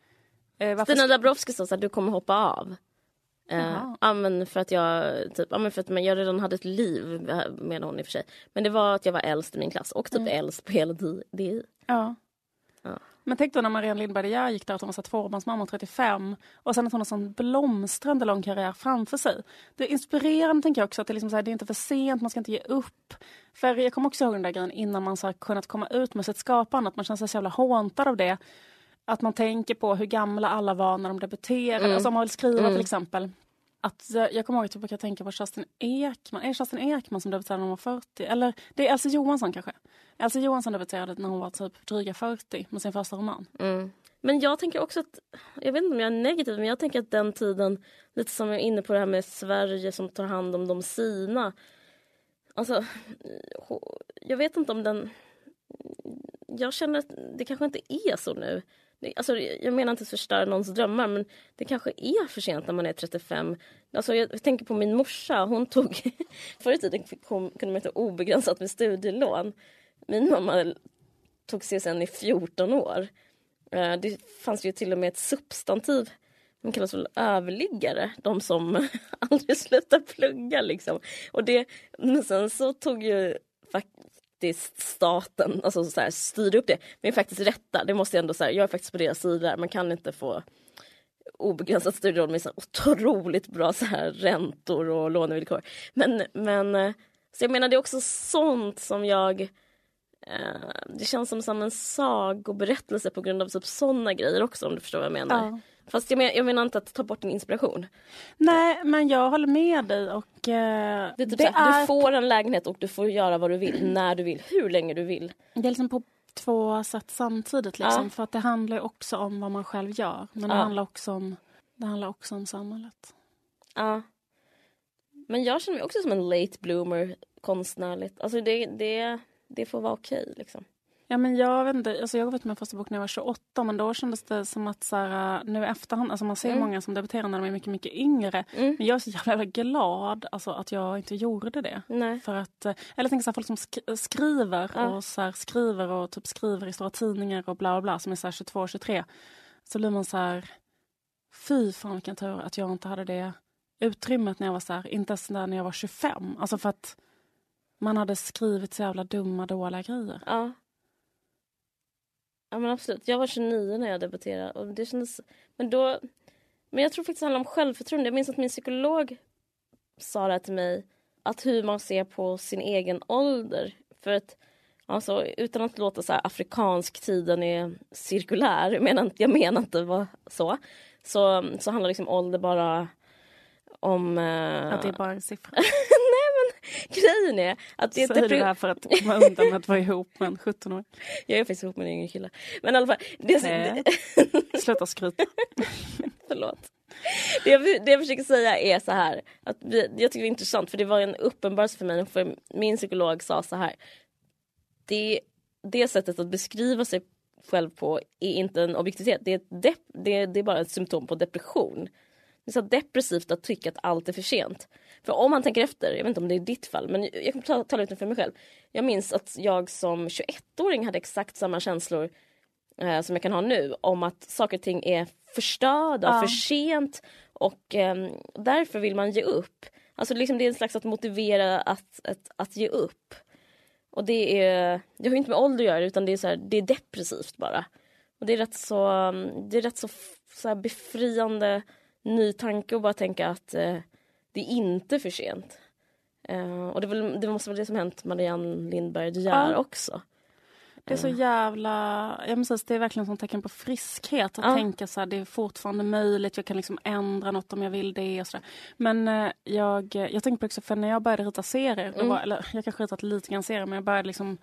Eh, varför Stina Dabrowski sa att du kommer hoppa av. Eh, ja, men för att jag typ, ja, men för att jag redan hade ett liv eh, med hon i och för sig. Men det var att jag var äldst i min klass och typ äldst på hela DI. Ja. Ja. Men tänk då när Marianne Lindberg De Geer gick där att hon var tvåbarnsmamma och 35 och sen att hon har sån blomstrande lång karriär framför sig. Det är inspirerande tänker jag också att det, är liksom så här, det är inte för sent, man ska inte ge upp. För jag kommer också ihåg den där grejen innan man så här kunnat komma ut med sitt skapande, att man känner sig så jävla håntad av det. Att man tänker på hur gamla alla var när de debuterade. Alltså om man vill skriva till exempel. Att jag, jag kommer ihåg att jag brukar tänka på Kerstin Ekman. Är det Kerstin Ekman som debuterade när hon var 40? Eller det är Elsie Johansson kanske. Elsie Johansson debuterade när hon var typ dryga 40 med sin första roman. Mm. Men jag tänker också att, jag vet inte om jag är negativ, men jag tänker att den tiden, lite som jag är inne på det här med Sverige som tar hand om de sina. Alltså, jag vet inte om den, jag känner att det kanske inte är så nu. Alltså, jag menar inte att förstöra någons drömmar men det kanske är för sent när man är 35. Alltså, jag tänker på min morsa, hon tog... <laughs> Förr i tiden fick hon, kunde man ta obegränsat med studielån. Min mamma tog CSN i 14 år. Eh, det fanns ju till och med ett substantiv de kallas väl överliggare, de som <laughs> aldrig slutar plugga. Liksom. Och det, men sen så tog ju faktiskt staten, alltså så här, styr upp det, men faktiskt rätta. Det måste jag ändå säga, jag är faktiskt på deras sida. Man kan inte få obegränsat studielån med så otroligt bra så här räntor och lånevillkor. Men, men eh, så jag menar det är också sånt som jag det känns som, som en sagoberättelse på grund av typ såna grejer också om du förstår vad jag menar. Ja. Fast jag, men, jag menar inte att ta bort din inspiration. Nej, men jag håller med dig och eh, Det är typ det, så här, är, Du får en lägenhet och du får göra vad du vill, <clears throat> när du vill, hur länge du vill. det är liksom på två sätt samtidigt. Liksom, Ja. För att det handlar också om vad man själv gör. Men det, Ja. handlar också om, det handlar också om samhället. Ja. Men jag känner mig också som en late bloomer konstnärligt. Alltså det, det, det får vara okej liksom. Ja, men jag vet inte, alltså jag gav ut min första bok när jag var 28 men då kändes det som att så här, nu i efterhand, alltså man ser Mm. många som debuterar när de är mycket, mycket yngre. Mm. Men jag är så jävla glad alltså, att jag inte gjorde det. Nej. För att, eh, eller tänk så här, folk som sk- skriver Ja. och så här, skriver och typ skriver i stora tidningar och bla bla bla som är så här 22, 23. Så blir man så här, fy fan vilken tur att jag inte hade det utrymmet när jag var så här, inte ens när jag var 25. Alltså för att man hade skrivit så jävla dumma, dåliga grejer. Ja. Ja men absolut. Jag var 29 när jag debuterade och det kändes... Men då... Men jag tror faktiskt det handlar om självförtroende. Jag minns att min psykolog sa det till mig. Att hur man ser på sin egen ålder. För att alltså, utan att låta så här afrikansk tiden är cirkulär. Jag menar, inte- jag menar inte vad så. Så, så handlar liksom ålder bara om... eh, Att det är bara en siffra. <laughs> <laughs> Grejen är att det är Säger du det här för att komma undan med att vara ihop med en 17-åring? <laughs> Jag är faktiskt ihop med en yngre kille. Men i alla fall, det, Nej. <laughs> Sluta skryta. Förlåt. Det jag, det jag försöker säga är så här. Att vi, jag tycker det är intressant för det var en uppenbarelse för mig. För min psykolog sa så här. Det, det sättet att beskriva sig själv på är inte en objektivitet. Det är, det, det är bara ett symptom på depression. Det är så depressivt att tycka att allt är för sent. För om man tänker efter, jag vet inte om det är ditt fall, men jag kan ta- tala ut det för mig själv. Jag minns att jag som 21-åring hade exakt samma känslor eh, som jag kan ha nu om att saker och ting är förstörda, Ja. för sent och eh, därför vill man ge upp. Alltså liksom det är en slags att motivera att, att, att ge upp. Och det är, det har ju inte med ålder att göra utan det är, så här, det är depressivt bara. Och det är rätt så, mm, det är rätt så, så befriande ny tanke att bara tänka att eh, det är inte för sent. Eh, och det, väl, det måste vara det som hänt Marianne Lindberg De Geer Ja. också. Det är så jävla... Ja, precis, det är verkligen som tecken på friskhet att Ja. tänka så här, det är fortfarande möjligt, jag kan liksom ändra något om jag vill det. Och så där. Men eh, jag, jag tänkte på också, för när jag började rita serier, Mm. var, eller jag kanske ritat lite grann serier, men jag började liksom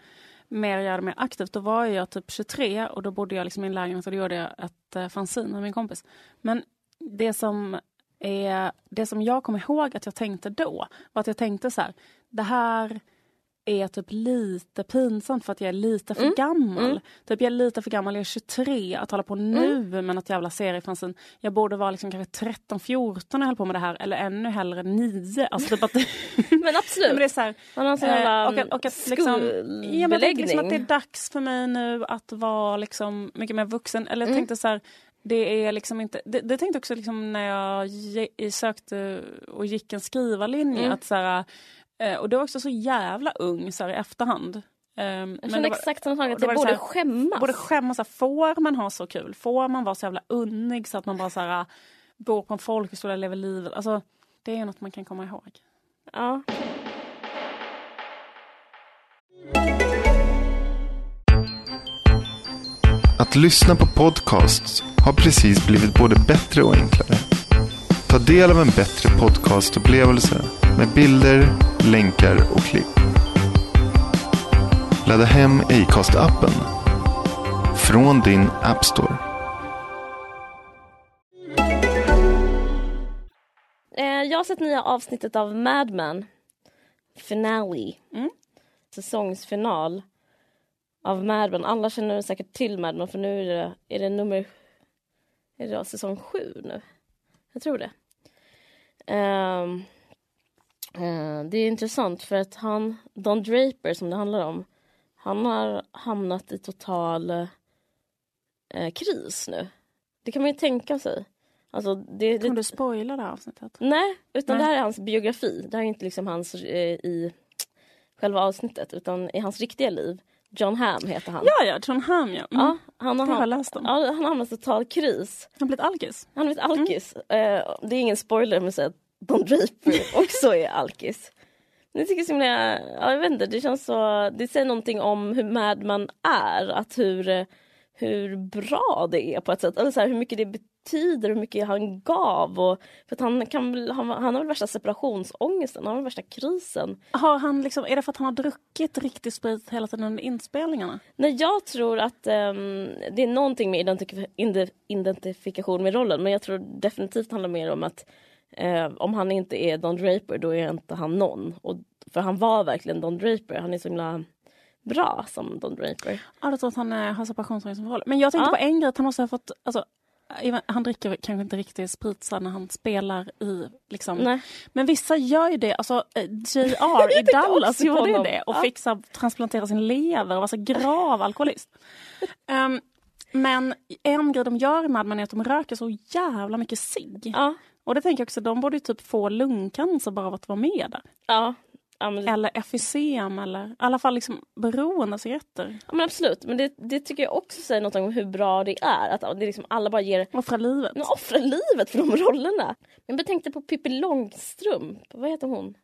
mer göra det mer aktivt. Då var jag typ 23 och då bodde jag liksom i en lägenhet och då gjorde jag ett uh, fanzine med min kompis. Men det som, är, det som jag kommer ihåg att jag tänkte då var att jag tänkte så här, det här är typ lite pinsamt för att jag är lite för Mm. gammal. Mm. Typ jag är lite för gammal, jag är 23, att hålla på nu med något jävla seriefanzin. Jag borde vara liksom kanske 13, 14 när jag höll på med det här eller ännu hellre 9. Alltså typ att <laughs> Men absolut. men det är så här, Man har sån Eh, jävla och att, och att liksom, ja, men liksom att det är dags för mig nu att vara liksom mycket mer vuxen. Eller jag Mm. tänkte så här, det är liksom inte... Det, det tänkte också liksom när jag ge, sökte och gick en skrivarlinje. Mm. Att så här, eh, och det var också så jävla ung så här, i efterhand. Ehm, Jag känner det var- exakt samma sak, att jag borde här- skämmas. Borde skämmas, så här, får man ha så kul? Får man vara så jävla unnig så att man bara så här, bor på en folkhögskola lever livet? Alltså, det är något man kan komma ihåg. Ja. Att lyssna på podcasts har precis blivit både bättre och enklare. Ta del av en bättre podcastupplevelse med bilder, länkar och klipp. Ladda hem Acast-appen från din App Store. Eh, jag har sett nya avsnittet av Mad Men. Finale. Mm. Säsongsfinal av Mad Men. Alla känner säkert till Mad Men för nu är det, är det nummer... Är det säsong sju nu? Jag tror det. Ehm, eh, det är intressant för att han, Don Draper som det handlar om, han har hamnat i total eh, kris nu. Det kan man ju tänka sig. Alltså det, det, Kan du spoila det här avsnittet? Nej, utan Nej. det här är hans biografi. Det här är inte liksom hans eh, i själva avsnittet utan i hans riktiga liv. John Hamm heter han. Ja, ja, John Hamm ja. Mm. Ja, han har, Det har jag läst om. ja, han har i total kris. Han har blivit alkis. Han har blivit alkis. Eh, det är ingen spoiler med att säga att Don Draper <laughs> också är alkis. Men jag tycker så himla, ja, jag vet inte, det känns så, det säger någonting om hur Mad Man är, att hur, eh, hur bra det är på ett sätt, eller så här, hur mycket det betyder, hur mycket han gav och för att han kan han, han har väl värsta separationsångesten, han har värsta krisen. Har han liksom, är det för att han har druckit riktig sprit hela tiden under inspelningarna? Nej, jag tror att ehm, det är någonting med identif- identifikation med rollen men jag tror definitivt handlar mer om att eh, om han inte är Don Draper då är inte han någon. Och, för han var verkligen Don Draper, han är så himla bra som Don Draper. Ja, jag tror att han eh, har separationsångest som. Men jag tänkte Ja. på en grej, att han måste ha fått... Alltså, han dricker kanske inte riktigt sprit när han spelar i... Liksom. Nej. Men vissa gör ju det. Alltså, eh, JR <laughs> i Dallas gjorde ju det och Ja. fick så transplantera sin lever och var så grav alkoholist. <laughs> Ehm, men en grej de gör i Mad Men är att de röker så jävla mycket cigg. Ja, Och det tänker jag också, de borde typ få lungcancer bara av att vara med där. ja. Men, Eller emfysem eller i alla fall liksom beroende av cigaretter. ja, men absolut, men det, det tycker jag också säger något om hur bra det är. Att det liksom alla bara ger Offra livet. Men offra livet för de rollerna. Men jag tänkte på Pippi Långstrump, vad heter hon?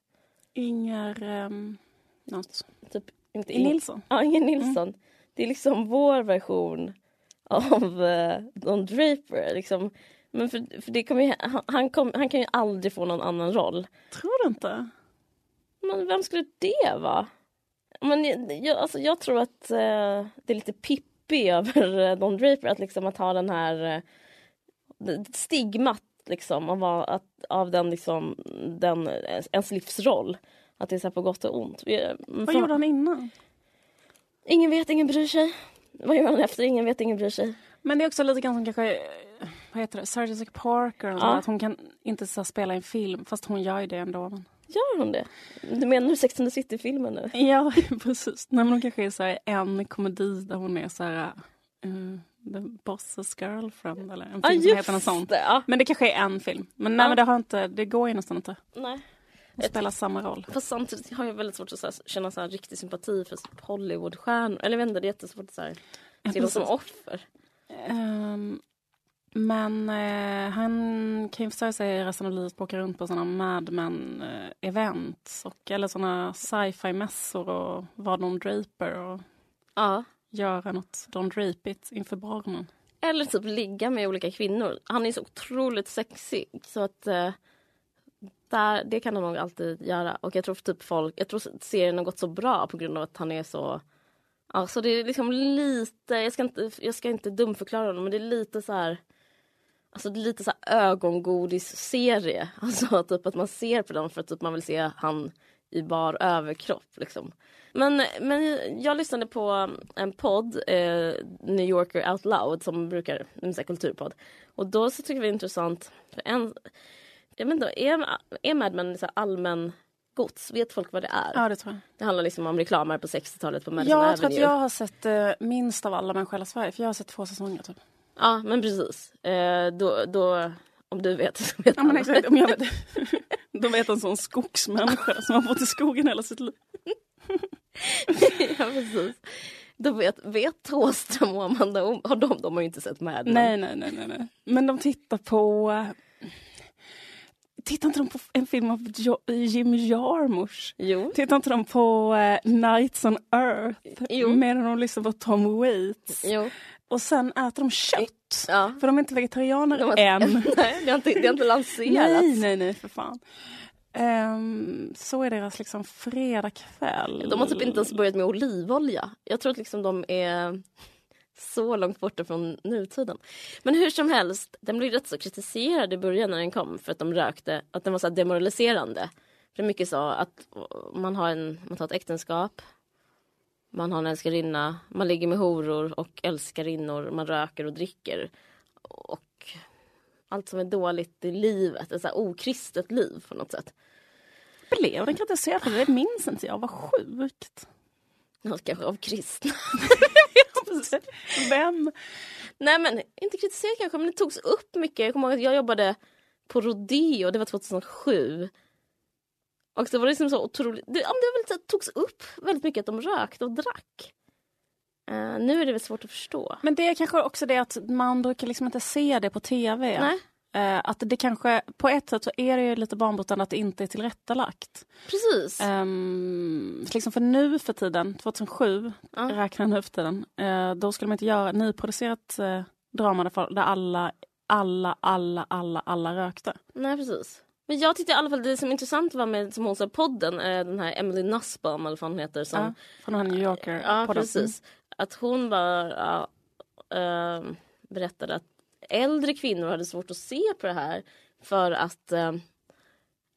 Inger... Um, något. Typ, inte I Nilsson. Ja, Inger Nilsson. Det är liksom vår version av uh, Don Draper. Liksom. Men för, för det kommer ju, han, han, kom, han kan ju aldrig få någon annan roll. Tror du inte? Men vem skulle det vara? Men jag, alltså, jag tror att eh, det är lite Pippi <laughs> över eh, Don Draper. Att, liksom, att ha den här eh, stigmat liksom, av, att, av den, liksom, den, eh, ens livsroll. Att det är så på gott och ont. Vi- Vad gjorde han innan? Ingen vet, ingen bryr sig. Vad gör han efter? Ingen vet, ingen bryr sig. Men det är också lite grann som kanske, eh, vad heter det, Sarah Jessica Parker. Och Ja. Att hon kan inte så spela en film, fast hon gör ju det ändå. Men... Gör hon det? Du menar Sex and the City-filmen nu? Ja, <laughs> precis. Nej, men hon kanske är så här, en komedi där hon är så här, uh, The Boss's Girlfriend eller en film som just heter något sånt. Ja. Men det kanske är en film. Men nej, Ja. men det, har inte, det går ju nästan inte Nej. att spela samma roll. Fast samtidigt har jag väldigt svårt att så här, känna så här, riktig sympati för Hollywoodstjärnor. Eller jag vet inte, det är jättesvårt att så här, se dem som offer. Ehm, men eh, han kan ju försöka sig resten av livet på att åka runt på sådana Mad Men eh, eller sådana sci-fi mässor och vara Don Draper och Ja. göra något Don Drapigt inför barnen. Eller typ ligga med olika kvinnor. Han är så otroligt sexig så att eh, där, det kan han nog alltid göra. Och jag tror typ folk, jag tror serien har gått så bra på grund av att han är så Alltså det är liksom lite, jag ska inte, jag ska inte dumförklara honom men det är lite så här Alltså det är lite så ögongodis-serie. <laughs> Alltså typ att man ser på den för att typ man vill se han i bar överkropp. Liksom. Men, men jag lyssnade på en podd, eh, New Yorker Out Loud, som brukar, en här kulturpodd. Och då så tycker vi det är intressant, för en, jag vet inte, är, är Mad Men så allmän gods? Vet folk vad det är? Ja, det tror jag. Det handlar liksom om reklamare på 60-talet på Madison Jag Avenue. tror att jag har sett eh, minst av alla människor hela Sverige, för jag har sett två säsonger. Typ. Ja, men precis. Eh, då, då, om du vet <laughs> så vet Ja, men exakt, om jag vet, <laughs> då vet en sån skogsmänniska som har bott i skogen hela sitt liv. <laughs> ja, precis. Då vet, vet Thåström och Amanda om, har de, de har ju inte sett Mad Men. Nej, nej, nej, nej, nej. Men de tittar på... Tittar inte de på en film av jo, Jim Jarmusch? Jo. Tittar inte de på eh, Nights on Earth? Jo. Medan de lyssnar på Tom Waits. Jo. Och sen äter de kött. Ja. För de är inte vegetarianer De har, än. <laughs> nej, det har inte, det har inte lanserats. nej, nej, nej, för fan. Ehm, så är deras liksom fredagkväll. De har typ inte ens börjat med olivolja. Jag tror att liksom de är så långt borta från nutiden. Men hur som helst, den blev rätt så kritiserad i början när den kom för att de rökte, att den var så demoraliserande. För mycket sa att man har, en, man tar ett äktenskap, man har en älskarinna, man ligger med horor och älskarinnor, man röker och dricker. Och allt som är dåligt i livet, ett så här okristet liv på något sätt. Blev den kritiserad för det? Minns inte jag. Vad sjukt. Ja, Kanske av kristna. <laughs> Vem? Nej men inte kritiserat kanske men det togs upp mycket. Jag kommer ihåg att jag jobbade på Rodeo, det var 2007. Och det var liksom så otroligt, det, ja, det var väl, så- togs upp väldigt mycket att de rökte och drack. Eh, nu är det väl svårt att förstå. Men det är kanske också det att man brukar liksom inte se det på tv. Nej, Eh, att det kanske, på ett sätt så är det ju lite banbrytande att det inte är tillrättalagt. precis. Um, liksom för nu för tiden, 2007, Ja. räknar nu för tiden, eh, då skulle man inte göra nyproducerat uh, drama där, där alla, alla, alla, alla, alla rökte. Nej precis. Men jag tyckte i alla fall det som intressant var med som hon sa podden, eh, den här Emily Nussbaum eller vad hon heter. Som, Ja, från den här New Yorker. Ja, podden. precis. Att hon bara ja, ehm, berättade att äldre kvinnor hade svårt att se på det här för att eh,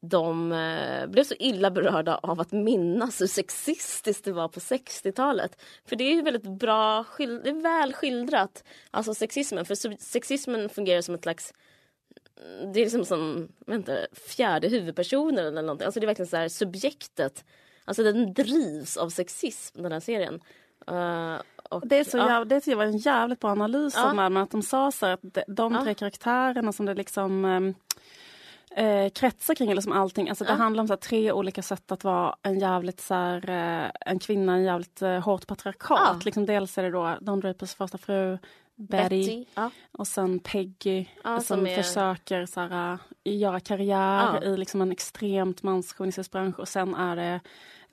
de eh, blev så illa berörda av att minnas hur sexistiskt det var på 60-talet. För det är ju väldigt bra, det är väl skildrat, alltså sexismen. För sexismen fungerar som ett slags det är liksom som vänta, fjärde huvudpersonen eller någonting. Alltså det är verkligen så här subjektet. Alltså den drivs av sexism den här serien. Eh, och, Det, är så ja. jäv, det var en jävligt bra analys Ja. av Mad att de sa så att de, de Ja. tre karaktärerna som det liksom ehm, eh, kretsar kring, eller som allting, alltså det Ja. handlar om så här, tre olika sätt att vara en jävligt så här, eh, en kvinna, en jävligt eh, hårt patriarkat. Liksom dels är det då Don Drapers första fru, Betty, Betty. Ja. och sen Peggy Ja, som, som är- försöker så här, äh, göra karriär Ja. i liksom en extremt manschauvinistisk bransch och sen är det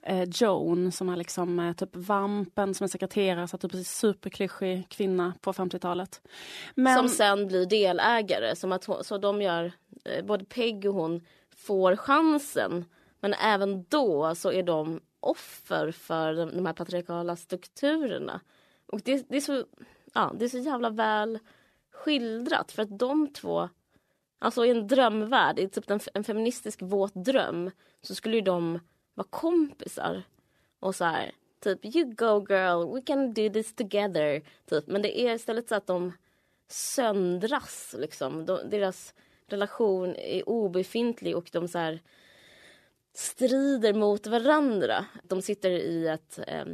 eh, Joan som är liksom eh, typ vampen som är sekreterare, så typ superklyschig kvinna på 50-talet. Men Som sen blir delägare. Som att hon, så de gör, eh, både Peg och hon får chansen. Men även då så är de offer för de, de här patriarkala strukturerna. Och det, det, är så, ja, det är så jävla väl skildrat. För att de två, alltså i en drömvärld, i typ en, en feministisk våt dröm, så skulle ju de vara kompisar. Och så här, typ you go girl, we can do this together. Typ. Men det är istället så att de söndras. Liksom. De, deras relation är obefintlig och de så här strider mot varandra. De sitter i ett eh,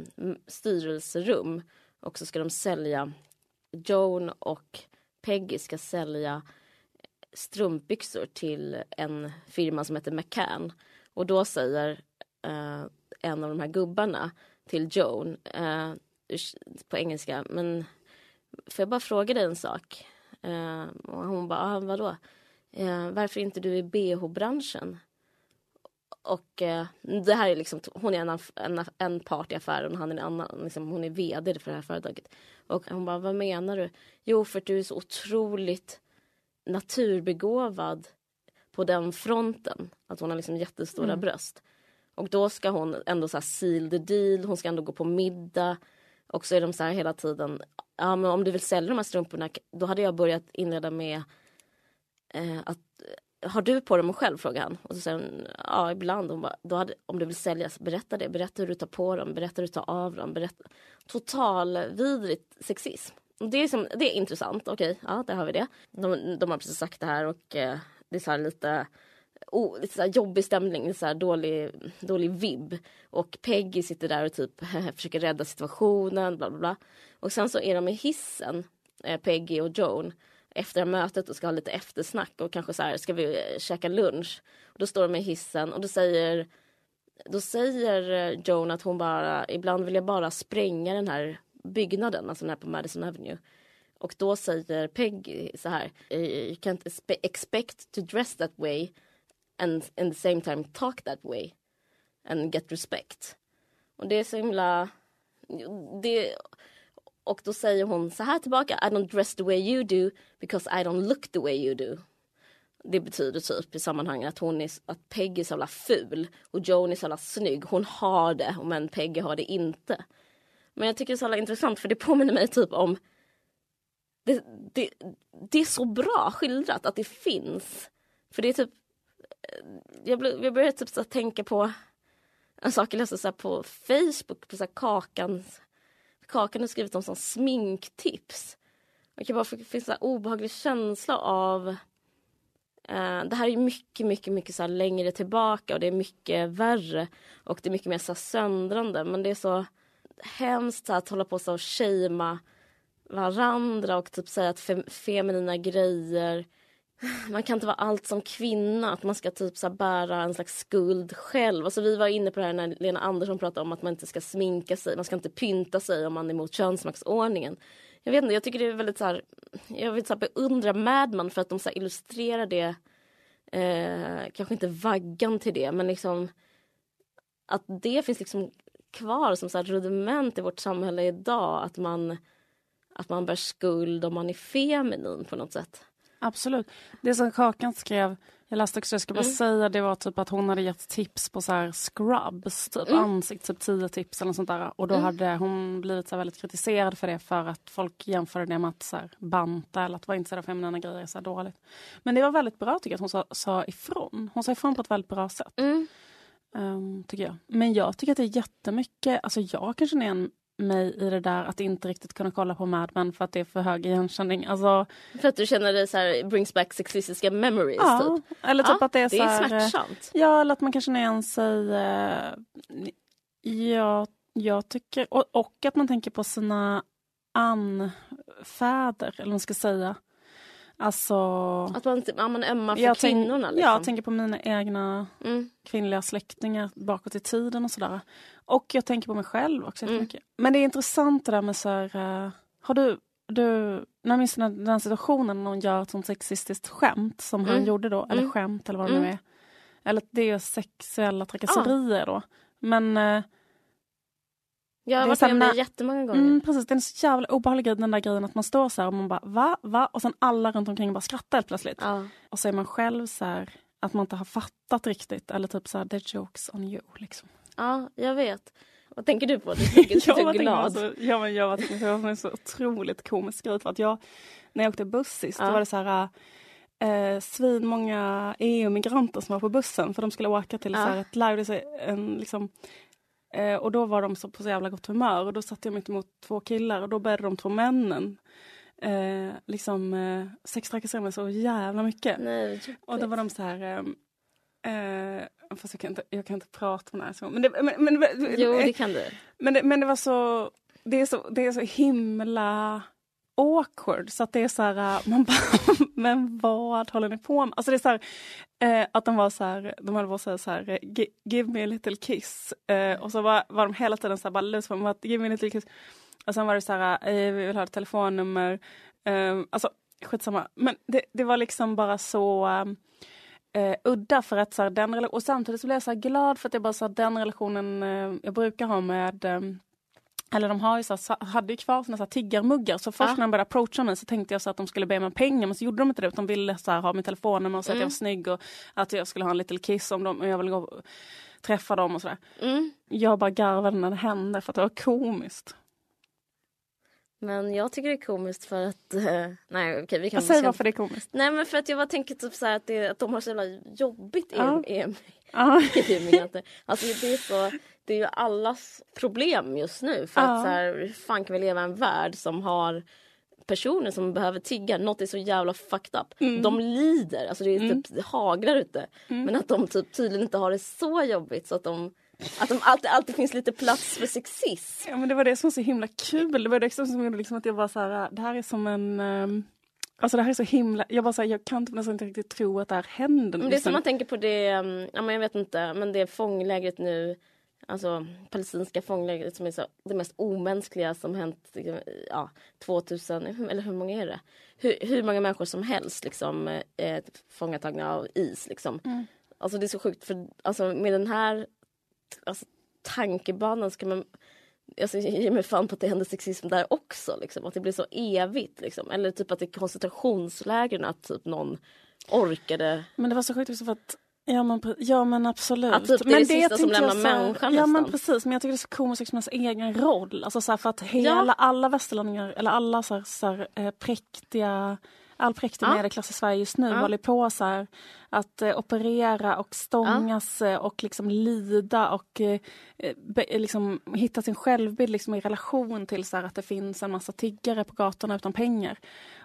styrelserum och så ska de sälja Joan och Peggy ska sälja strumpbyxor till en firma som heter McCann. Och då säger eh, en av de här gubbarna till Joan eh, på engelska, men får jag bara fråga dig en sak? Eh, och hon bara, ah, vadå? Eh, varför är inte du i bh-branschen? Och eh, det här är liksom, hon är en, en, en part i affären och han är en annan, liksom, hon är vd för det här företaget. Och hon bara, vad menar du? Jo, för att du är så otroligt naturbegåvad på den fronten. Att hon har liksom jättestora Mm. bröst. Och då ska hon ändå så här seal the deal, hon ska ändå gå på middag. Och så är de så här hela tiden, ja men om du vill sälja de här strumporna, då hade jag börjat inleda med eh, att har du på dem själv? frågar han. Och så säger hon, ja ibland. Hon bara, då hade, om du vill sälja, berätta det. Berätta hur du tar på dem, berätta hur du tar av dem. Berätta. Total vidrigt sexism. Det är, som, det är intressant, okej, okay, ja där har vi det. De, de har precis sagt det här och eh, det är så lite oh, lite så jobbig stämning, så dålig, dålig vibb. Och Peggy sitter där och typ <laughs> försöker rädda situationen, bla bla bla. Och sen så är de i hissen, eh, Peggy och Joan efter mötet och ska ha lite eftersnack och kanske så här, ska vi eh, käka lunch? Och då står de i hissen och då säger då säger eh, Joan att hon bara, ibland vill jag bara spränga den här byggnaden, alltså den här på Madison Avenue. Och då säger Peggy så här, eh, you can't expect to dress that way and in the same time talk that way and get respect. Och det är så himla... Det, och då säger hon så här tillbaka, I don't dress the way you do because I don't look the way you do. Det betyder typ i sammanhanget att hon är, att Peggy är så jävla ful och Joan är så jävla snygg. Hon har det, men Peggy har det inte. Men jag tycker det är så jävla intressant för det påminner mig typ om det, det, det är så bra skildrat att det finns. För det är typ jag, jag började typ så tänka på en sak jag läste så på Facebook på så Kakans Kakan har skrivit om sån sminktips. Man kan bara få en obehaglig känsla av eh, det här är mycket, mycket, mycket så längre tillbaka och det är mycket värre och det är mycket mer så söndrande. Men det är så hemskt så att hålla på så och shamea varandra och typ säga att fem, feminina grejer man kan inte vara allt som kvinna, att man ska typ så bära en slags skuld själv. Alltså vi var inne på det här när Lena Andersson pratade om att man inte ska sminka sig, man ska inte pynta sig om man är emot könsmaktsordningen. Jag vet inte, jag tycker det är väldigt så här, jag vill så här beundra Madman för att de så illustrerar det, eh, kanske inte vaggan till det, men liksom att det finns liksom kvar som så här rudiment i vårt samhälle idag, att man, att man bär skuld om man är feminin på något sätt. Absolut. Det som Kakan skrev, jag läste också, jag ska bara mm. säga, det var typ att hon hade gett tips på så här scrubs, typ mm. ansikt, typ tio tips eller sånt där. Och då mm. hade hon blivit så väldigt kritiserad för det för att folk jämförde det med att så här, banta eller att vara intresserad av feminina grejer är så dåligt. Men det var väldigt bra tycker jag att hon sa, sa ifrån. Hon sa ifrån på ett väldigt bra sätt. Um, tycker jag. Men jag tycker att det är jättemycket, alltså jag kanske är en mig i det där att inte riktigt kunna kolla på Mad Men för att det är för hög igenkänning. Alltså, för att du känner det så här, brings back sexistiska memories? Ja, typ. eller typ ja, att det är det så här, är smärtsamt. Ja, eller att man kan känna igen sig. Uh, ja, jag tycker, och, och, att man tänker på sina anfäder, eller vad man ska säga. Alltså... Att man, ja, man ömmar för kvinnorna? Tänk, liksom. Jag tänker på mina egna mm. kvinnliga släktingar bakåt i tiden och sådär. Och jag tänker på mig själv också mm. mycket. Men det är intressant det där med så här, uh, har du, du, när minns den, den situationen när någon gör ett sånt sexistiskt skämt som mm. han gjorde då, eller mm. skämt eller vad det nu mm. är. Eller det är sexuella trakasserier ah. då. Men uh, jag har varit med om det jättemånga gånger. Mm, precis, det är en så jävla obehaglig grej den där grejen att man står så här och man bara va, va? Och sen alla runt omkring bara skrattar helt plötsligt. Ja. Och så är man själv så här, att man inte har fattat riktigt eller typ så här, the jokes on you liksom. Ja, jag vet. Vad tänker du på? Du tycker du är glad. Så, ja, men jag det var en så otroligt komisk grej för att jag, när jag åkte buss sist, ja. då var det så här eh, svin många EU-migranter som var på bussen för de skulle åka till ja. så här, ett live, en liksom Eh, och då var de så på så jävla gott humör och då satt jag mitt emot två killar och då började de två männen eh, liksom eh, sextrakassera mig så jävla mycket. Nej, och då var de så här eh, eh, fast jag kan, inte, jag kan inte prata om det här så. Men det, men, men, jo, det kan du. Men det, men det var så det är så, det är så himla awkward så att det är så här, äh, man bara, <laughs> men vad håller ni på med? Alltså det är så här, eh, att de var så här, de höll på att säga så här, give me a little kiss. Eh, och så var, var de hela tiden så här, bara lusade på give me a little kiss. Och sen var det så här, eh, vi vill ha ett telefonnummer. Eh, alltså skitsamma. Men det, det var liksom bara så eh, udda för att så här, den och samtidigt så blev jag så glad för att jag bara så här, den relationen jag brukar ha med ehm, eller de har ju så, hade ju kvar sina så tiggarmuggar så först ja. när de började approacha mig så tänkte jag så att de skulle be mig om pengar men så gjorde de inte det utan de ville så här, ha min telefonnummer och säga mm. att jag var snygg och att jag skulle ha en liten kiss om dem och jag ville gå träffa dem och sådär. Mm. Jag bara garvade när det hände för att det var komiskt. Men jag tycker det är komiskt för att... eh, <laughs> nej okej vi kan... Ska- varför det är komiskt. Nej men för att jag bara tänker typ så att, det, att de har så jävla jobbigt Ja. i, i, Ja. <laughs> i. Alltså det är så, det är ju allas problem just nu. För Ja. att så här, hur fan kan vi leva i en värld som har personer som behöver tigga, något är så jävla fucked up. Mm. De lider, alltså det, är typ, det haglar ute. Men att de typ tydligen inte har det så jobbigt så att de att de alltid, alltid finns lite plats för sexism. Ja men det var det som var så himla kul. Det var det som gjorde liksom att jag var så här, det här är som en... ehm, Alltså det här är så himla, jag bara så här, jag kan typ nästan inte riktigt tro att det här händer. Men det är Liksom. som man tänker på det, um, ja men jag vet inte, men det fånglägret nu, alltså palestinska fånglägret som är så, det mest omänskliga som hänt, liksom, ja 2000, eller hur många är det? Hur, hur många människor som helst liksom eh, fångatagna av is liksom. Alltså det är så sjukt för alltså med den här alltså, tankebanan ska man Alltså, jag ger mig fan på att det händer sexism där också. Liksom. Att det blir så evigt. Liksom. Eller typ att det är koncentrationslägren att typ någon orkade Men det var så sjukt också för att Ja men, ja men absolut. Att typ det är men det sista som lämnar så människan Ja men precis, men jag tycker det är så komiskt liksom ens egen roll. Alltså så här, för att hela, Ja. alla västerlänningar, eller alla så här, så här, eh, präktiga all präktig Ja. medelklass i Sverige just nu Ja. håller på så här, att eh, operera och stångas eh, och liksom lida och eh, be, liksom, hitta sin självbild liksom, i relation till så här, att det finns en massa tiggare på gatorna utan pengar.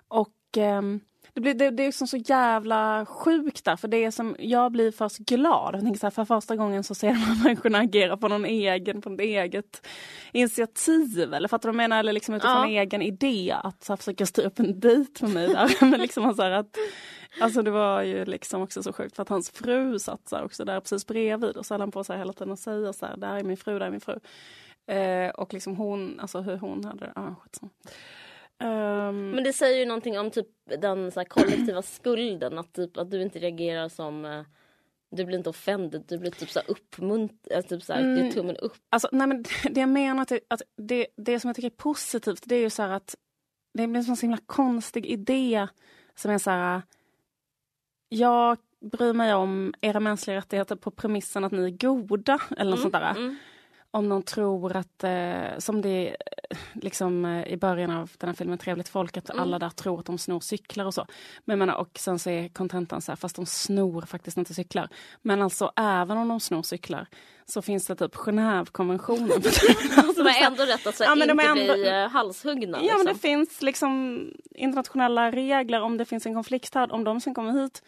Och ehm, det, blir, det, det är liksom så jävla sjukt där, för det är som, jag blir först glad. Jag tänker så här, för första gången så ser här <laughs> människorna agera på någon egen, på något eget initiativ. Eller fattar du vad jag menar? Eller liksom utifrån Ja. egen idé att så här, försöka styra upp en dejt med mig där. <laughs> Men liksom så här att, alltså det var ju liksom också så sjukt för att hans fru satt så också där precis bredvid och så höll han på så här hela tiden och säger så här, där är min fru, där är min fru. Eh, och liksom hon, alltså hur hon hade, ja skitsamma. Ehm, Men det säger ju någonting om typ den så kollektiva <clears throat> skulden. Att, typ, att du inte reagerar som... eh, Du blir inte offended, du blir typ så uppmuntrad. Typ så här, Mm. ger tummen upp. Alltså, nej men <laughs> det jag menar att, det, att det, det som jag tycker är positivt det är ju så här att det blir en så himla konstig idé som är så här jag bryr mig om era mänskliga rättigheter på premissen att ni är goda eller något sånt där. Mm. Om någon tror att, eh, som det är liksom eh, i början av den här filmen Trevligt folk, att Mm. alla där tror att de snor cyklar och så. Men menar, och sen så är kontentan så här, fast de snor faktiskt inte cyklar. Men alltså även om de snor cyklar så finns det typ Genèvekonventionen. <laughs> alltså, De har ändå rätt att så Ja, men de inte är ändå- bli eh, halshuggna. Ja men det liksom. finns liksom internationella regler om det finns en konflikt här. Om de sen kommer hit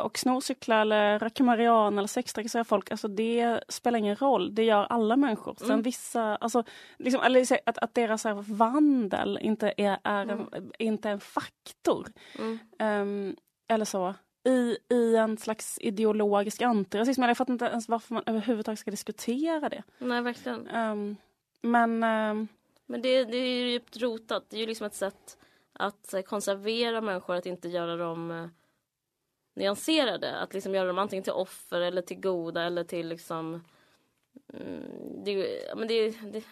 och snor cyklar eller röker marijuana eller sextrakasserar folk. Alltså det spelar ingen roll. Det gör alla människor. Sen Mm. vissa, alltså, liksom, eller att, att deras här, vandel inte är, är en, inte är en faktor. Mm. Ehm, eller så. I, I en slags ideologisk antirasism. Jag fattar inte ens varför man överhuvudtaget ska diskutera det. Nej verkligen. Ehm, men ehm, Men det, det är ju djupt rotat. Det är ju liksom ett sätt att eh, konservera människor, att inte göra dem eh, nyanserade. Att liksom göra dem antingen till offer eller till goda eller till liksom... Mm, det, är men det, det,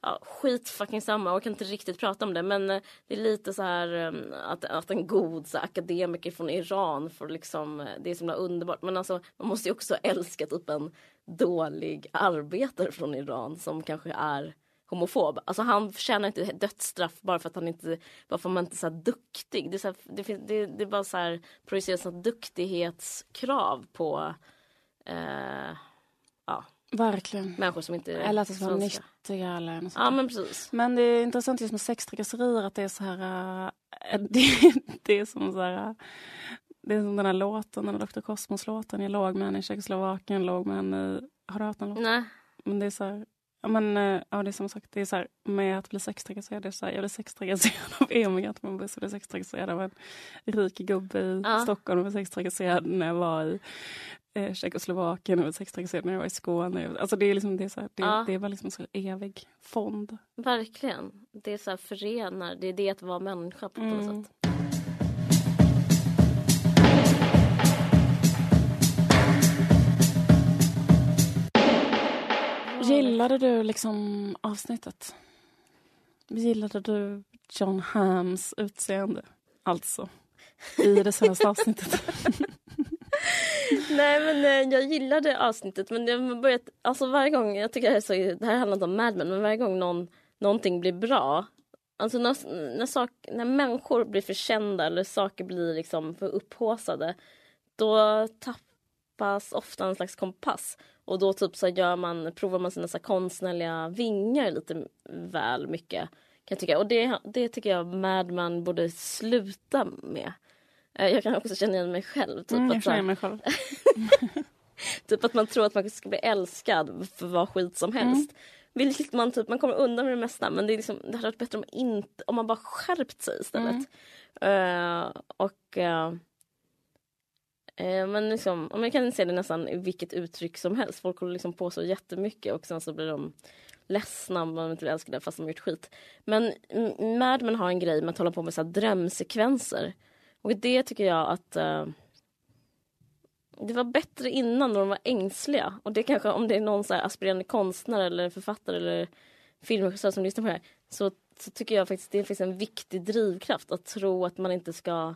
ja, skit fucking samma, jag kan inte riktigt prata om det men eh, det är lite så här eh, att, att en god så här, akademiker från Iran får liksom, eh, det är så himla underbart men alltså man måste ju också älska typ en dålig arbetare från Iran som kanske är homofob. Alltså han förtjänar inte dödsstraff bara för att han inte, bara för att man inte är så duktig. Det är, så här, det, det, det är bara så här projicerat så här duktighetskrav på eh, ja, verkligen. människor som inte är Eller att det ska vara nyttiga eller något sånt. Ja men precis. Men det är intressant just med sextrakasserier att det är så här... <laughs> äh, det, det är som så här... Det är som den här låten, den här Dr. Cosmos-låten. Jag låg med henne i Tjeckoslovakien, låg med henne i... Har du hört den låten? Nej. Men det är så här... Ja, men, äh, ja, det är som sagt, det är så här, med att bli sextrakasserad, det är så här, jag blev sextrakasserad av Emigrat, man blev så sextrakasserad av en rik gubbe i Ja. Stockholm, jag blev sextrakasserad när jag var i eh, Tjeckoslovakien, jag blev sextrakasserad när jag var i Skåne. Alltså det är liksom, det är så här, det, Ja. det är bara liksom en så evig fond. Verkligen. Det är så här förenar, det är det att vara människa på något Mm. sätt. Gillade du liksom avsnittet? Gillade du John Hams utseende? Alltså, i det senaste <laughs> avsnittet. Nej men eh, jag gillade avsnittet men jag börjat, alltså varje gång, jag tycker det här, är så, det här handlar inte om Mad Men men varje gång någon, någonting blir bra Alltså när, när, sak, när människor blir för kända eller saker blir liksom för upphåsade då tappas ofta en slags kompass. Och då typ så gör man, provar man sina så konstnärliga vingar lite väl mycket. Kan jag tycka. Och det, det tycker jag Madman borde sluta med. Eh, jag kan också känna igen mig själv. Typ, Mm, jag känner mig själv. <laughs> Typ att man tror att man ska bli älskad för vad skit som helst. Vilket man typ, man kommer undan med det mesta men det, är liksom, det hade varit bättre om, inte, om man bara skärpt sig istället. Eh, och eh, eh, men liksom, om jag kan se det nästan i vilket uttryck som helst. Folk håller liksom på så jättemycket och sen så blir de ledsna om de inte blir älskade fast de har gjort skit. Men Mad Men har en grej med att hålla på med så här drömsekvenser. Och det tycker jag att eh, det var bättre innan när de var ängsliga. Och det kanske om det är någon så här aspirerande konstnär eller författare eller filmregissör som lyssnar på det här. Så, så tycker jag faktiskt det finns en viktig drivkraft att tro att man inte ska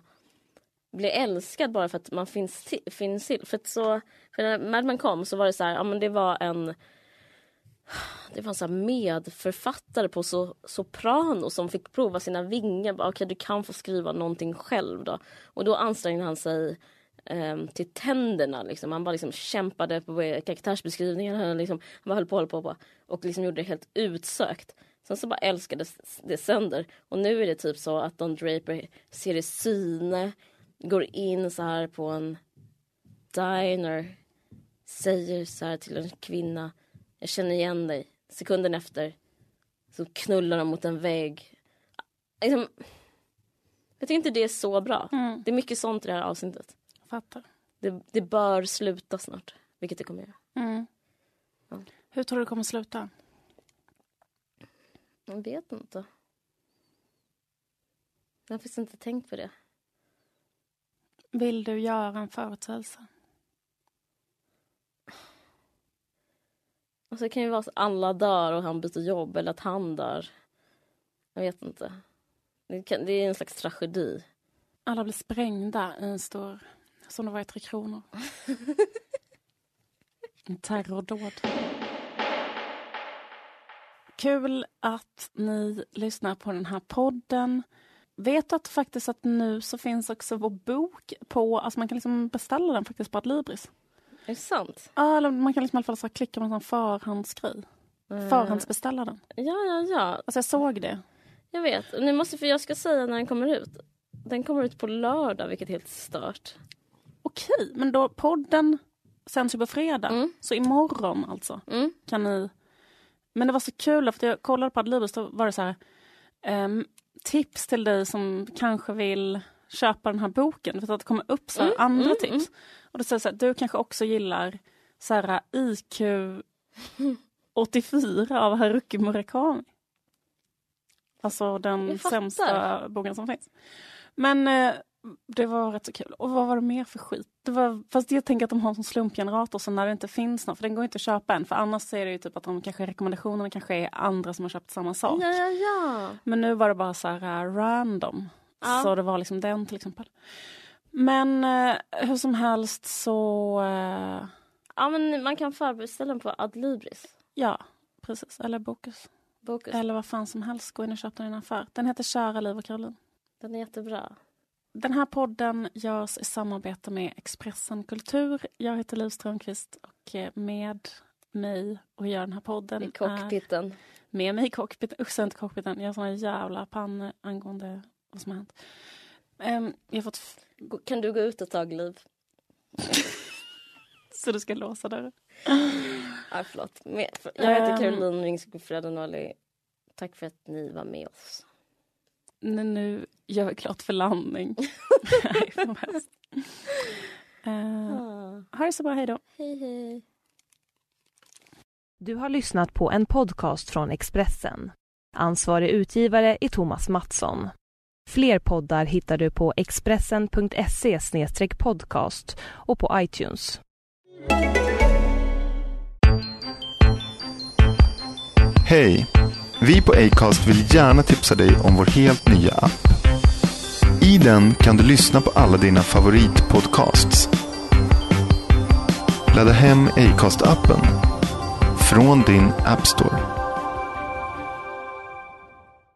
bli älskad bara för att man finns till. Finns till. För, att så, för när Mad Men kom så var det så här, ja men det var en det var en så här medförfattare på so, soprano som fick prova sina vingar. Okej, Okej, du kan få skriva någonting själv då. Och då ansträngde han sig um, till tänderna. Liksom. Han bara liksom kämpade på karaktärsbeskrivningar. Han, liksom, han bara höll på, höll på, på och liksom gjorde det helt utsökt. Sen så bara älskades det sönder. Och nu är det typ så att Don Draper ser i syne, går in så här på en diner, säger så här till en kvinna, jag känner igen dig. Sekunden efter så knullar de mot en vägg. Liksom, jag tycker inte det är så bra. Mm, Det är mycket sånt i det här avsnittet. fattar. Det, det bör sluta snart, vilket det kommer göra. Mm. Ja. Hur tror du det kommer sluta? Jag vet inte. Jag har faktiskt inte tänkt på det. Vill du göra en förutsägelse? Alltså det kan ju vara så att alla dör och han byter jobb eller att han dör. Jag vet inte. Det, kan, det är en slags tragedi. Alla blir sprängda i en stor, som det var i Tre Kronor. <laughs> En terrordåd. Kul att ni lyssnar på den här podden. Vet du att faktiskt att nu så finns också vår bok på, alltså man kan liksom beställa den faktiskt på Adlibris. Är det sant? Ja, eller man kan liksom i alla fall så klicka på en sån förhandsgrej. Eh, Förhandsbeställa den. Ja, ja, ja. Alltså jag såg det. Jag vet. Nu måste, för jag ska säga när den kommer ut. Den kommer ut på lördag, vilket är helt stört. Okej, men då podden sänds ju på fredag. Mm. Så imorgon alltså Mm. kan ni... Men det var så kul för jag kollade på Adlibris, då var det så här ehm, tips till dig som kanske vill köpa den här boken. För att det kommer upp så här Mm, andra mm, tips. Och då säger så här, du kanske också gillar så här IQ 84 <laughs> av Haruki Murakami. Alltså den sämsta boken som finns. Men eh, det var rätt så kul. Och vad var det mer för skit? Det var, fast jag tänker att de har en sån slumpgenerator så när det inte finns något, för den går inte att köpa än. För annars så är det ju typ att de kanske rekommendationerna kanske är andra som har köpt samma sak. Ja, ja, ja. Men nu var det bara så här uh, random. Ja. Så det var liksom den till exempel. Men eh, hur som helst så, eh, Ja, men man kan förbeställa den på Adlibris. ja precis. Eller Bokus. Bokus. Eller vad fan som helst, gå in och köp den i en affär. Den heter Kära Liv och Caroline. Den är jättebra. Den här podden görs i samarbete med Expressen Kultur. Jag heter Liv Strömqvist och eh, med mig och gör den här podden I är cockpiten. med mig i cockpiten. Usch, inte cockpiten. Jag har såna jävla pannor angående vad som har hänt. Ehm, jag fått... Kan du gå ut ett tag, Liv? <laughs> Så du ska låsa dörren? Ja, förlåt. Jag heter Ehm. Caroline Ringskog. Tack för att ni var med oss. Nu, nu gör vi klart för landning. <laughs> Nej. Eh, Ah. ha det så bra, hej då. Hej, hej. Du har lyssnat på en podcast från Expressen. Ansvarig utgivare är Thomas Mattsson. Fler poddar hittar du på expressen.se podcast och på iTunes. Hej! Vi på Acast vill gärna tipsa dig om vår helt nya app. I den kan du lyssna på alla dina favoritpodcasts. Ladda hem Acast-appen från din App Store.